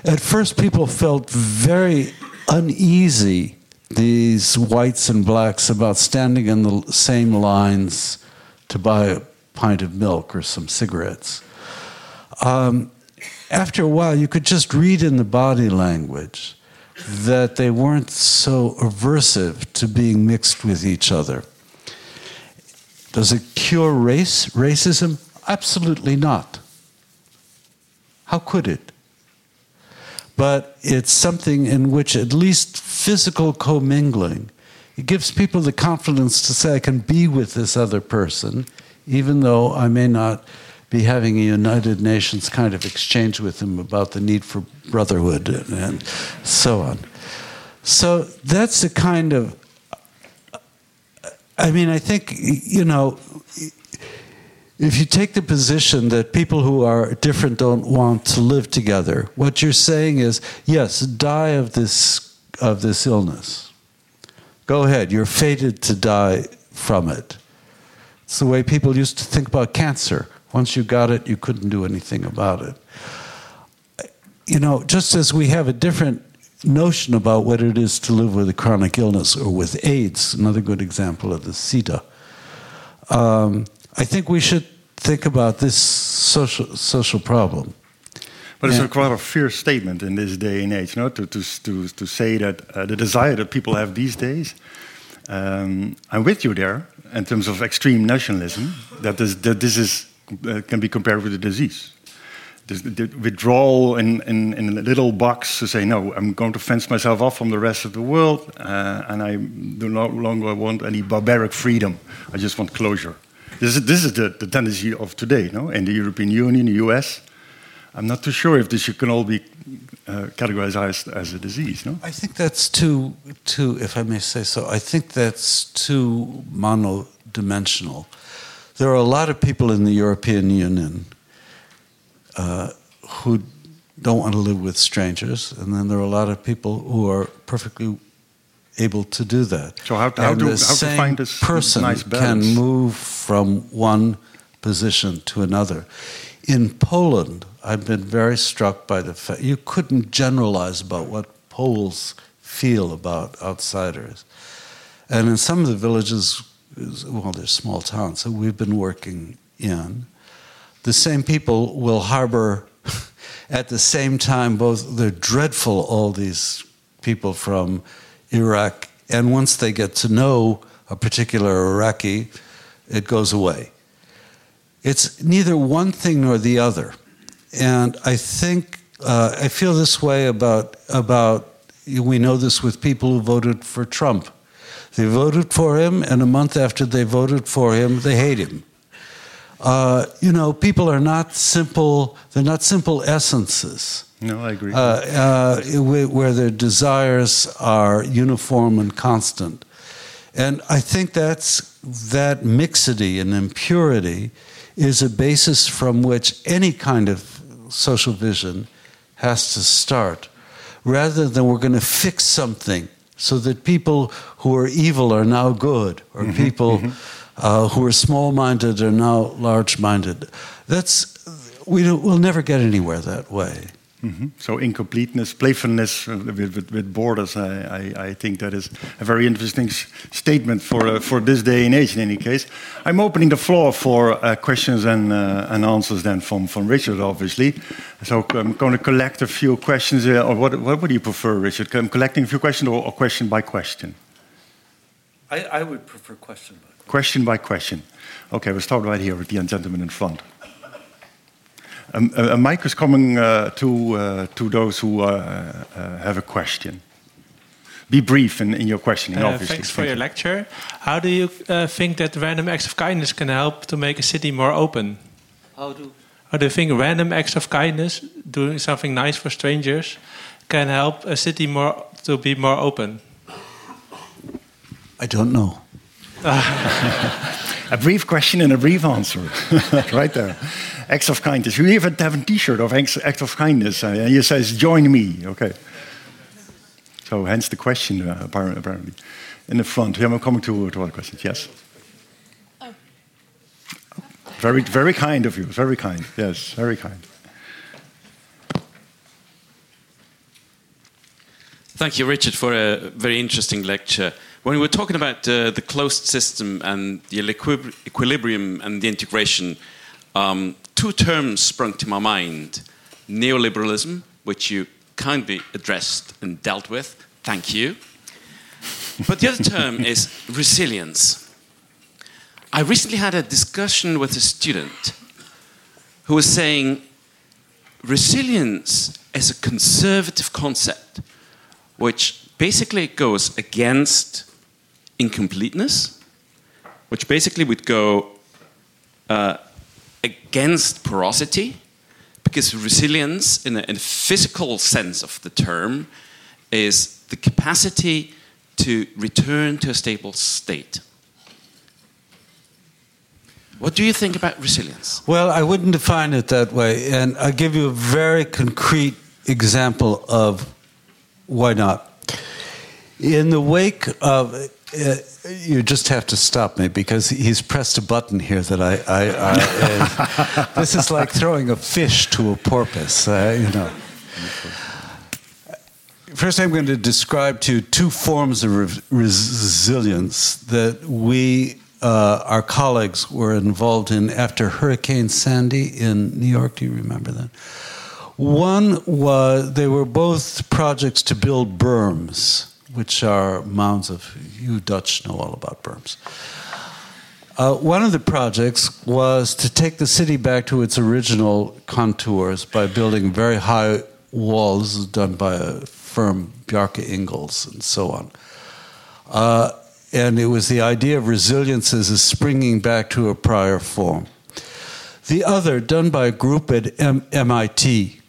At first people felt very uneasy these whites and blacks about standing in the same lines to buy a pint of milk or some cigarettes. Um, after a while, you could just read in the body language that they weren't so aversive to being mixed with each other. Does it cure race, racism? Absolutely not. How could it? but it's something in which at least physical commingling it gives people the confidence to say i can be with this other person even though i may not be having a united nations kind of exchange with them about the need for brotherhood and, and so on so that's the kind of i mean i think you know if you take the position that people who are different don't want to live together, what you're saying is, yes, die of this of this illness. Go ahead, you're fated to die from it. It's the way people used to think about cancer. Once you got it, you couldn't do anything about it. You know, just as we have a different notion about what it is to live with a chronic illness or with AIDS, another good example of the SIDA. Um, I think we should think about this social social problem. But it's yeah. a quite a fierce statement in this day and age, no? To to to to say that uh, the desire that people have these days. Um, I'm with you there in terms of extreme nationalism. That is that this is uh, can be compared with a disease. The withdrawal in, in, in a little box to say no, I'm going to fence myself off from the rest of the world, uh, and I no longer want any barbaric freedom. I just want closure. This is, this is the, the tendency of today, no? In the European Union, the US. I'm not too sure if this can all be uh, categorized as, as, a disease, no? I think that's too, too, if I may say so, I think that's too monodimensional. There are a lot of people in the European Union uh, who don't want to live with strangers, and then there are a lot of people who are perfectly able to do that. So how, how, the how same to find this person nice can move from one position to another. in Poland, I've been very struck by the fact you couldn't generalize about what Poles feel about outsiders. And in some of the villages, well, they're small towns that we've been working in, the same people will harbor at the same time both they're dreadful, all these people from Iraq, and once they get to know a particular Iraqi, it goes away. It's neither one thing nor the other. And I think uh, I feel this way about about we know this with people who voted for Trump. They voted for him, and a month after they voted for him, they hate him. Uh, you know, people are not simple. They're not simple essences. No, I agree. Uh, uh, where their desires are uniform and constant, and I think that's that mixity and impurity is a basis from which any kind of social vision has to start, rather than we're going to fix something so that people who are evil are now good, or mm-hmm, people mm-hmm. Uh, who are small-minded are now large-minded. That's we will never get anywhere that way. Mm -hmm. So incompleteness, playfulness uh, with, with, with borders. I, I, I, think that is a very interesting statement for uh, for this day and age. In any case, I'm opening the floor for uh, questions and uh, and answers then from from Richard, obviously. So I'm going to collect a few questions. Uh, or what what would you prefer, Richard? I'm collecting a few questions or, or question by question. I, I would prefer question by question. Question by question. Okay, we'll start right here with the gentleman in front. Um, a, a, mic is coming uh, to, uh, to those who uh, uh, have a question. Be brief in, in your questioning, uh, obviously. Thanks for your lecture. How do you think that random acts of kindness can help to make a city more open? How do? How do you think random acts of kindness, doing something nice for strangers, can help a city more to be more open? I don't know. A brief question and a brief answer, right there acts of kindness. You even have a T-shirt of acts of kindness, uh, and it says "Join me." Okay. So, hence the question, uh, apparently, in the front. Yeah, I'm coming to, to other questions. Yes. Oh. Very, very kind of you. Very kind. Yes, very kind. Thank you, Richard, for a very interesting lecture. When we were talking about uh, the closed system and the equilibrium and the integration, um, two terms sprung to my mind neoliberalism, which you kindly addressed and dealt with. Thank you. But the other term is resilience. I recently had a discussion with a student who was saying resilience is a conservative concept which basically goes against incompleteness, which basically would go uh, against porosity because resilience, in a, in a, physical sense of the term, is the capacity to return to a stable state. What do you think about resilience? Well, I wouldn't define it that way. And I'll give you a very concrete example of why not. In the wake of uh, you just have to stop me because he's pressed a button here that I. I, I uh, this is like throwing a fish to a porpoise, uh, you know. First, I'm going to describe to you two forms of re resilience that we, uh, our colleagues, were involved in after Hurricane Sandy in New York. Do you remember that? One was they were both projects to build berms which are mounds of, you Dutch know all about berms. Uh, one of the projects was to take the city back to its original contours by building very high walls done by a firm, Bjarke Ingels, and so on. Uh, and it was the idea of resilience as a springing back to a prior form. The other, done by a group at M- MIT,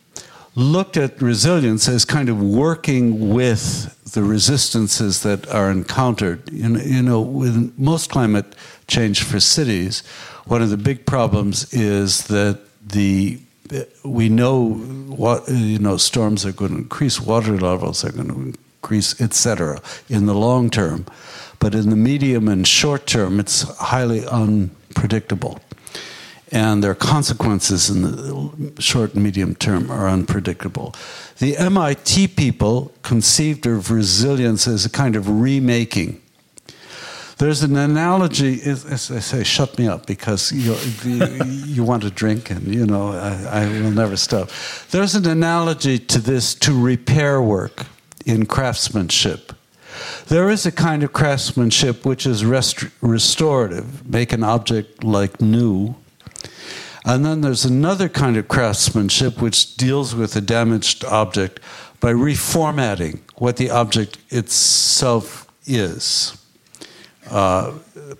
looked at resilience as kind of working with the resistances that are encountered. You know, you know, with most climate change for cities, one of the big problems is that the we know what you know storms are going to increase, water levels are going to increase, etc. In the long term, but in the medium and short term, it's highly unpredictable. And their consequences in the short and medium term are unpredictable. The MIT people conceived of resilience as a kind of remaking. There's an analogy, as I say, shut me up because you, you want to drink and, you know, I, I will never stop. There's an analogy to this to repair work in craftsmanship. There is a kind of craftsmanship which is rest- restorative, make an object like new. And then there's another kind of craftsmanship which deals with a damaged object by reformatting what the object itself is. Uh,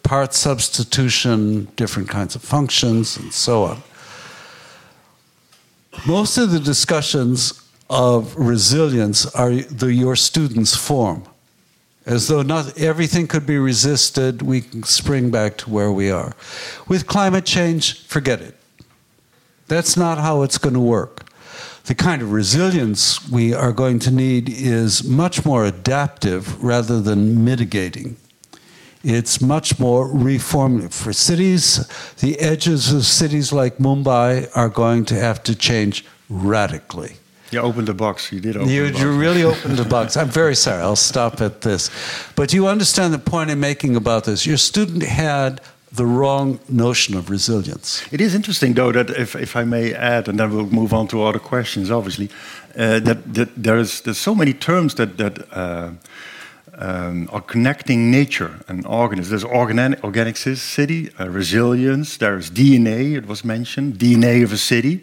part substitution, different kinds of functions, and so on. Most of the discussions of resilience are the your students form. As though not everything could be resisted, we can spring back to where we are. With climate change, forget it. That's not how it's going to work. The kind of resilience we are going to need is much more adaptive rather than mitigating. It's much more reformative. For cities, the edges of cities like Mumbai are going to have to change radically. You opened the box. You did open you, the box. You really opened the box. I'm very sorry. I'll stop at this. But you understand the point I'm making about this. Your student had the wrong notion of resilience. It is interesting, though, that if, if I may add, and then we'll move on to other questions, obviously, uh, that, that there's, there's so many terms that, that uh, um, are connecting nature and organisms. There's organic, organic city, uh, resilience, there's DNA, it was mentioned, DNA of a city.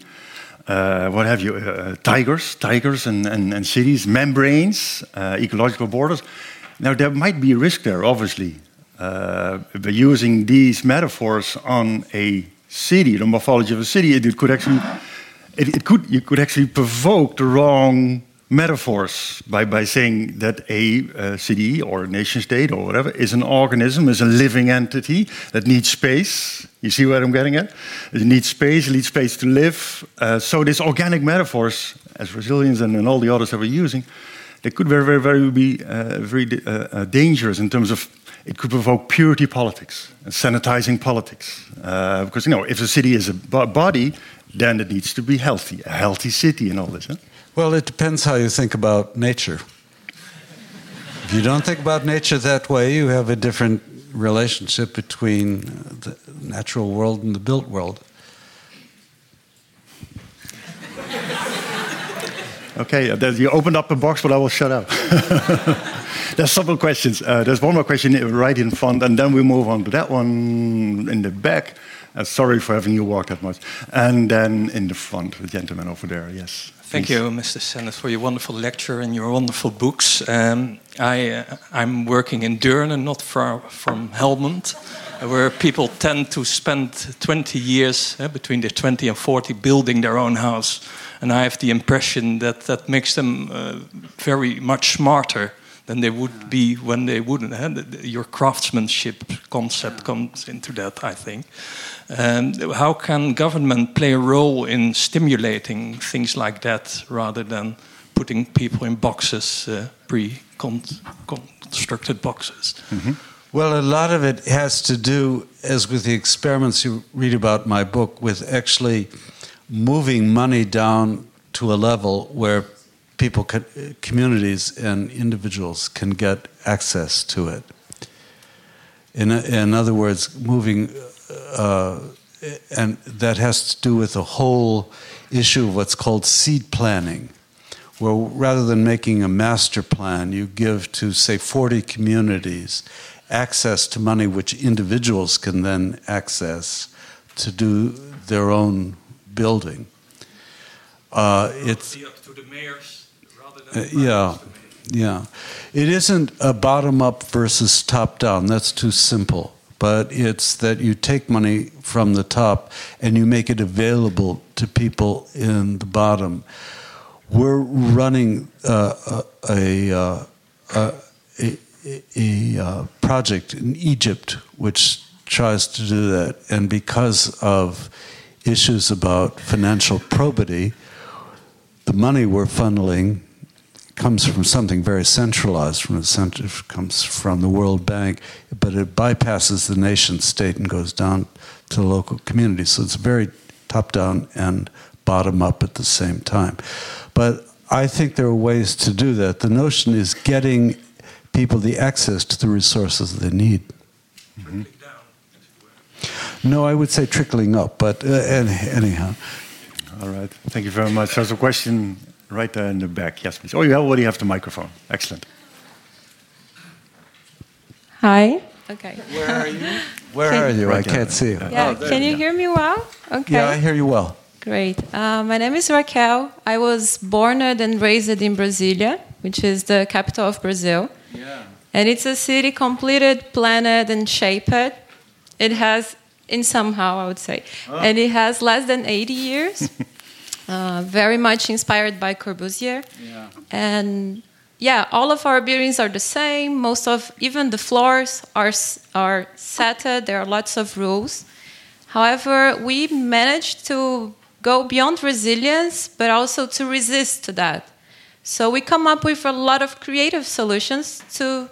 Uh, what have you, uh, tigers, tigers and, and, and cities, membranes, uh, ecological borders. Now, there might be a risk there, obviously, uh, by using these metaphors on a city, the morphology of a city. It, could actually, it, it, could, you could actually provoke the wrong metaphors by, by saying that a uh, city or a nation state or whatever is an organism, is a living entity that needs space. You see what I'm getting at? It needs space, it needs space to live. Uh, so these organic metaphors, as resilience and, and, all the others that we're using, they could very, very, very be uh, very uh, uh, dangerous in terms of it could provoke purity politics and sanitizing politics. Uh, because you know, if a city is a body, then it needs to be healthy, a healthy city, and all this. Huh? Well, it depends how you think about nature. If you don't think about nature that way, you have a different relationship between the natural world and the built world. Okay, uh, you opened up a box, but I will shut up. there's several questions. Uh, there's one more question right in front, and then we move on to that one in the back. Uh, sorry for having you walk that much. And then in the front, the gentleman over there, yes. Thank you, Mr. Sennett, for your wonderful lecture and your wonderful books. Um, I, uh, I'm working in Deurne, not far from Helmond, where people tend to spend 20 years, uh, between the 20 and 40, building their own house. And I have the impression that that makes them uh, very much smarter than they would be when they wouldn't. Your craftsmanship concept comes into that, I think. Um, how can government play a role in stimulating things like that rather than putting people in boxes, uh, pre-constructed boxes? Mm -hmm. Well, a lot of it has to do, as with the experiments you read about in my book, with actually moving money down to a level where people, can, communities, and individuals can get access to it. In, in other words, moving uh, and that has to do with the whole issue of what's called seed planning, where rather than making a master plan, you give to, say, 40 communities access to money which individuals can then access to do their own building. Uh, it's up to the mayors yeah, yeah. It isn't a bottom up versus top down. That's too simple but it's that you take money from the top and you make it available to people in the bottom. We're running uh, a, uh, a, a, a, uh, project in Egypt which tries to do that, and because of issues about financial probity, the money we're funneling comes from something very centralized, from the center, comes from the World Bank, but it bypasses the nation state and goes down to the local community. So it's very top down and bottom up at the same time. But I think there are ways to do that. The notion is getting people the access to the resources they need. Mm-hmm. No, I would say trickling up, but uh, anyhow. All right. Thank you very much. There's a question right there in the back. Yes, please. Oh, you already have the microphone. Excellent. Hi. Okay. Where are you? Where can, are you? Right I can't see you. Yeah. Oh, can you hear me well? Okay. Yeah, I hear you well. Great. Uh, my name is Raquel. I was born and raised in Brasilia, which is the capital of Brazil. Yeah. And it's a city completed, planned, and shaped. It has, in somehow, I would say, oh. and it has less than 80 years. uh, very much inspired by Corbusier. Yeah. And yeah, all of our buildings are the same. Most of even the floors are are set. There are lots of rules. However, we managed to go beyond resilience, but also to resist to that. So we come up with a lot of creative solutions to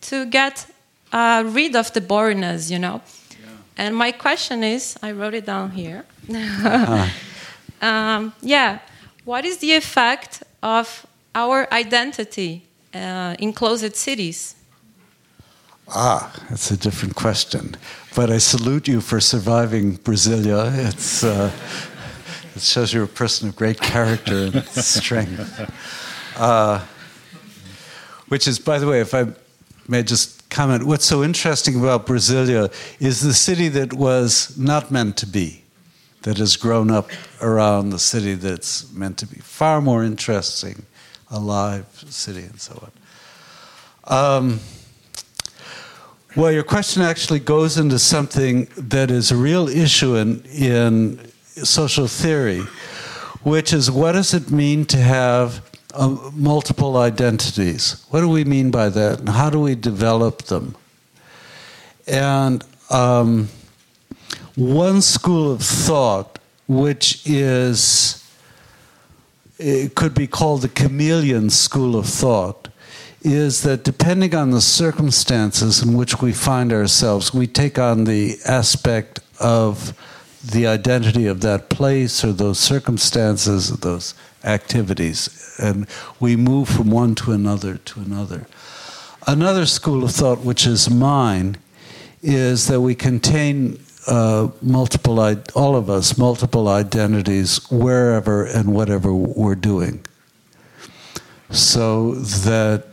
to get uh, rid of the boringness, you know. Yeah. And my question is, I wrote it down here. uh-huh. um, yeah, what is the effect of our identity uh, in closed cities? Ah, that's a different question. But I salute you for surviving Brasilia. It's, uh, it shows you're a person of great character and strength. Uh, which is, by the way, if I may just comment, what's so interesting about Brasilia is the city that was not meant to be, that has grown up around the city that's meant to be. Far more interesting alive city and so on. Um, well, your question actually goes into something that is a real issue in, in social theory, which is what does it mean to have uh, multiple identities? What do we mean by that, and how do we develop them? And um, one school of thought, which is it could be called the chameleon school of thought, is that depending on the circumstances in which we find ourselves, we take on the aspect of the identity of that place or those circumstances or those activities, and we move from one to another to another. Another school of thought, which is mine, is that we contain uh, multiple, all of us, multiple identities wherever and whatever we're doing. So that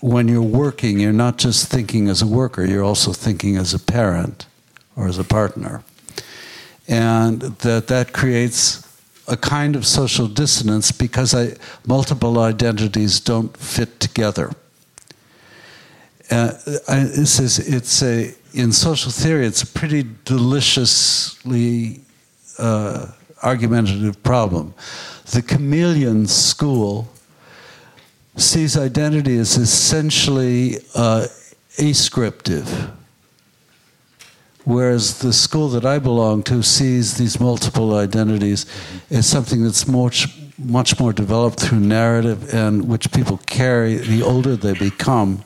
when you're working, you're not just thinking as a worker, you're also thinking as a parent or as a partner. And that that creates a kind of social dissonance because I, multiple identities don't fit together. Uh, I, this is, it's a, in social theory, it's a pretty deliciously uh, argumentative problem. The chameleon school sees identity as essentially uh, ascriptive, whereas the school that I belong to sees these multiple identities as something that's much, much more developed through narrative and which people carry the older they become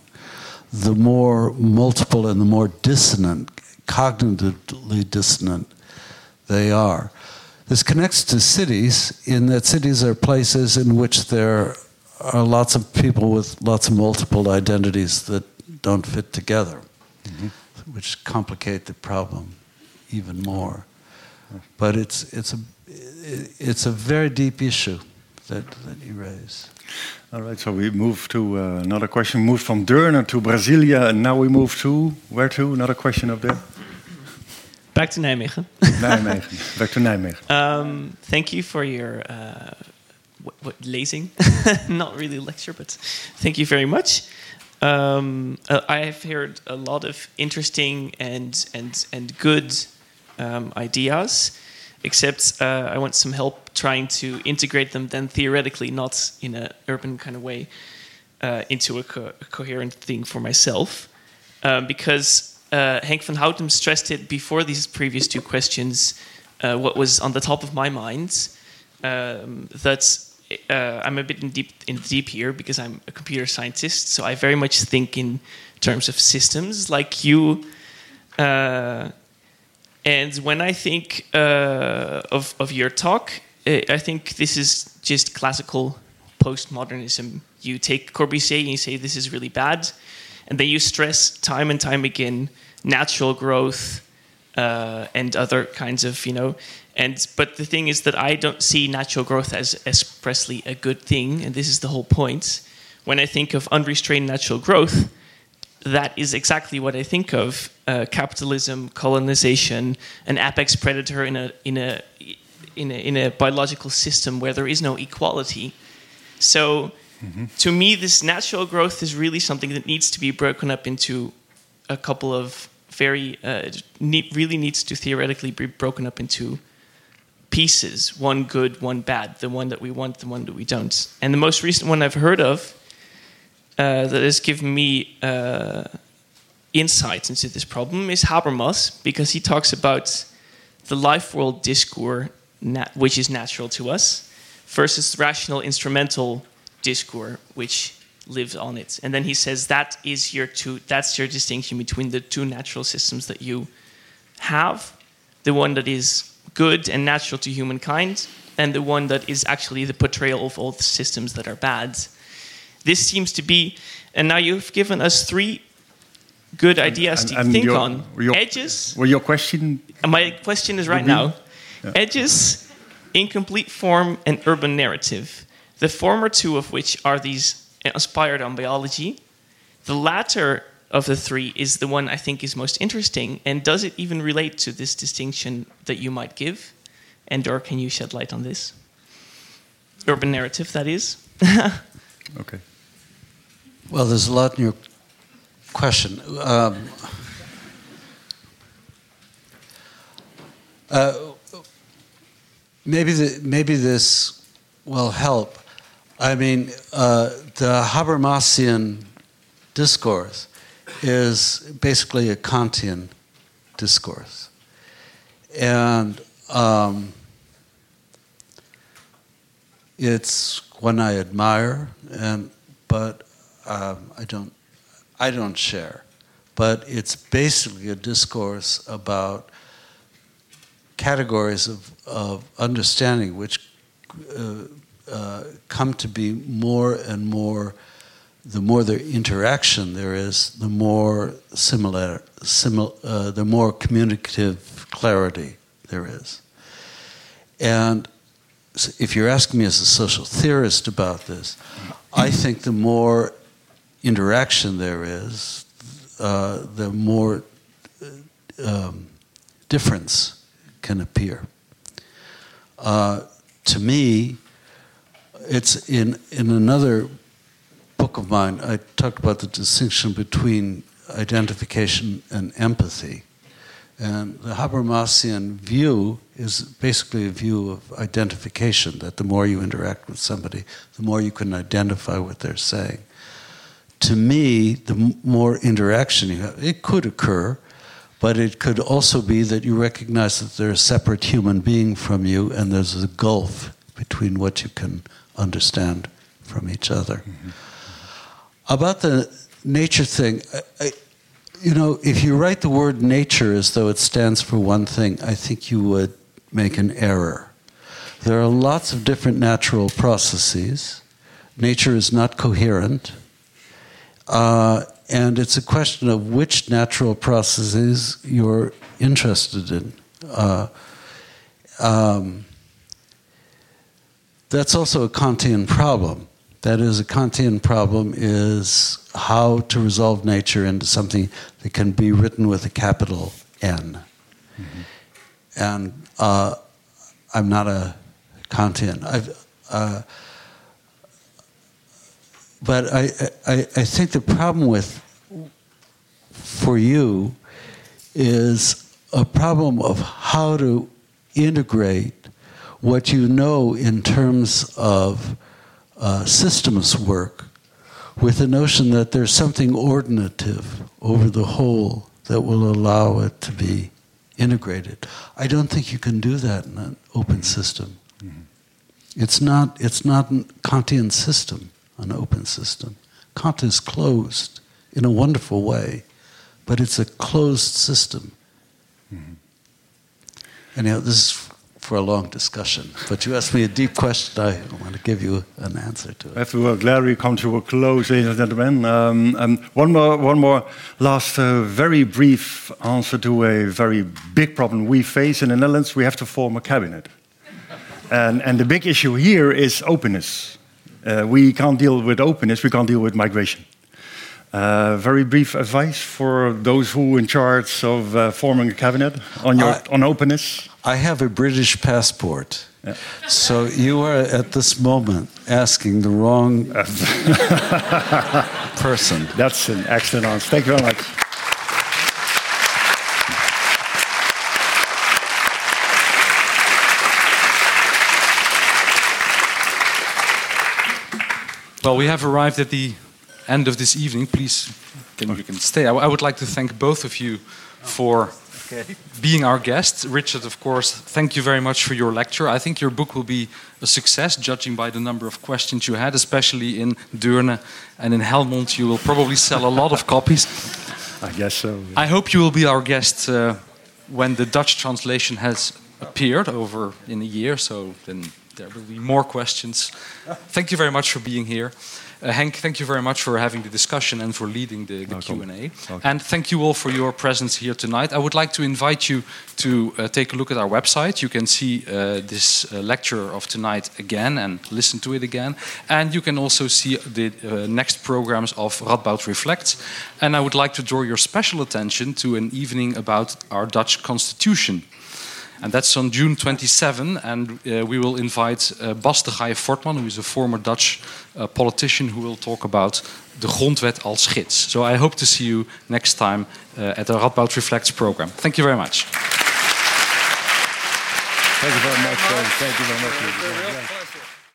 the more multiple and the more dissonant, cognitively dissonant they are. This connects to cities in that cities are places in which there are lots of people with lots of multiple identities that don't fit together, mm-hmm. which complicate the problem even more. But it's, it's, a, it's a very deep issue that, that you raise. All right, so we move to uh, another question. Moved from Deurne to Brasilia, and now we move to where to? Another question up there. Back to Nijmegen. Nijmegen. Back to Nijmegen. Um, thank you for your uh, what, what, lazing. Not really lecture, but thank you very much. Um, uh, I have heard a lot of interesting and and and good um, ideas except uh, I want some help trying to integrate them then theoretically, not in an urban kind of way, uh, into a, co a, coherent thing for myself. Um, because uh, van Houtum stressed it before these previous two questions, uh, what was on the top of my mind, um, that uh, I'm a bit in deep, in deep here because I'm a computer scientist, so I very much think in terms of systems like you uh, And when I think uh, of, of your talk, uh, I think this is just classical postmodernism. You take Corbusier and you say this is really bad, and then you stress time and time again natural growth uh, and other kinds of you know. And but the thing is that I don't see natural growth as expressly a good thing, and this is the whole point. When I think of unrestrained natural growth, that is exactly what I think of: uh, capitalism, colonization, an apex predator in a in a in a, in a biological system where there is no equality. So, mm-hmm. to me, this natural growth is really something that needs to be broken up into a couple of very uh, need, really needs to theoretically be broken up into pieces one good one bad the one that we want the one that we don't and the most recent one i've heard of uh, that has given me uh, insights into this problem is Habermas because he talks about the life world discourse which is natural to us versus rational instrumental discourse which lives on it. And then he says that is your two that's your distinction between the two natural systems that you have, the one that is good and natural to humankind, and the one that is actually the portrayal of all the systems that are bad. This seems to be and now you've given us three good ideas and, and, to think your, on. Your, edges. Well your question uh, My question is right now. Yeah. Edges, incomplete form, and urban narrative. The former two of which are these inspired on biology. The latter of the three is the one I think is most interesting. And does it even relate to this distinction that you might give? And or can you shed light on this? Urban narrative, that is. okay. Well, there's a lot in your question. Um, uh, maybe the, maybe this will help. I mean, uh, the Habermasian discourse is basically a Kantian discourse. And um, it's one I admire, and, but um, I, don't, I don't share. But it's basically a discourse about categories of, of understanding which uh, uh, come to be more and more. The more the interaction there is, the more similar, simil, uh, the more communicative clarity there is. And if you're asking me as a social theorist about this, I think the more interaction there is, uh, the more uh, um, difference can appear. Uh, to me, it's in, in another book of mine, I talked about the distinction between identification and empathy. And the Habermasian view is basically a view of identification, that the more you interact with somebody, the more you can identify what they're saying. To me, the more interaction you have, it could occur, but it could also be that you recognize that they're a separate human being from you and there's a gulf between what you can understand from each other. Mm-hmm. About the nature thing, I, I, you know, if you write the word nature as though it stands for one thing, I think you would make an error. There are lots of different natural processes. Nature is not coherent. Uh, and it's a question of which natural processes you're interested in. Uh, um, that's also a Kantian problem. That is, a Kantian problem is how to resolve nature into something that can be written with a capital N. Mm-hmm. And uh, I'm not a Kantian. Uh, but I, I, I think the problem with, for you, is a problem of how to integrate what you know in terms of uh, systems work with the notion that there's something ordinative over the whole that will allow it to be integrated. I don't think you can do that in an open system. Mm-hmm. It's not it's not a Kantian system, an open system. Kant is closed in a wonderful way, but it's a closed system. Mm-hmm. Anyhow, this is for a long discussion, but you asked me a deep question. I want to give you an answer to it. If we will gladly come to a close, ladies and gentlemen. Um, one more, one more last, uh, very brief answer to a very big problem we face in the Netherlands. We have to form a cabinet, and and the big issue here is openness. Uh, we can't deal with openness. We can't deal with migration. Uh, very brief advice for those who in charge of uh, forming a cabinet on your on openness. I have a British passport. Yeah. So you are at this moment asking the wrong person. That's an excellent answer. Thank you very much. Well, we have arrived at the end of this evening. Please, can, you can stay. I, I would like to thank both of you for being our guests. Richard, of course, thank you very much for your lecture. I think your book will be a success, judging by the number of questions you had, especially in Deurne and in Helmond. You will probably sell a lot of copies. I guess so. I hope you will be our guest uh, when the Dutch translation has appeared over in a year, so then there will be more questions. Thank you very much for being here. Uh, Henk, thank you very much for having the discussion and for leading the, the Q&A. And thank you all for your presence here tonight. I would like to invite you to uh, take a look at our website. You can see uh, this uh, lecture of tonight again and listen to it again. And you can also see the uh, next programs of Radboud Reflects. And I would like to draw your special attention to an evening about our Dutch constitution. And that's on June 27, and uh, we will invite uh, Bas de Gaay Fortman, who is a former Dutch uh, politician, who will talk about the Grondwet als gids. So I hope to see you next time uh, at the Radboud Reflects program. Thank you very much. Thank you very much. Thank you very much.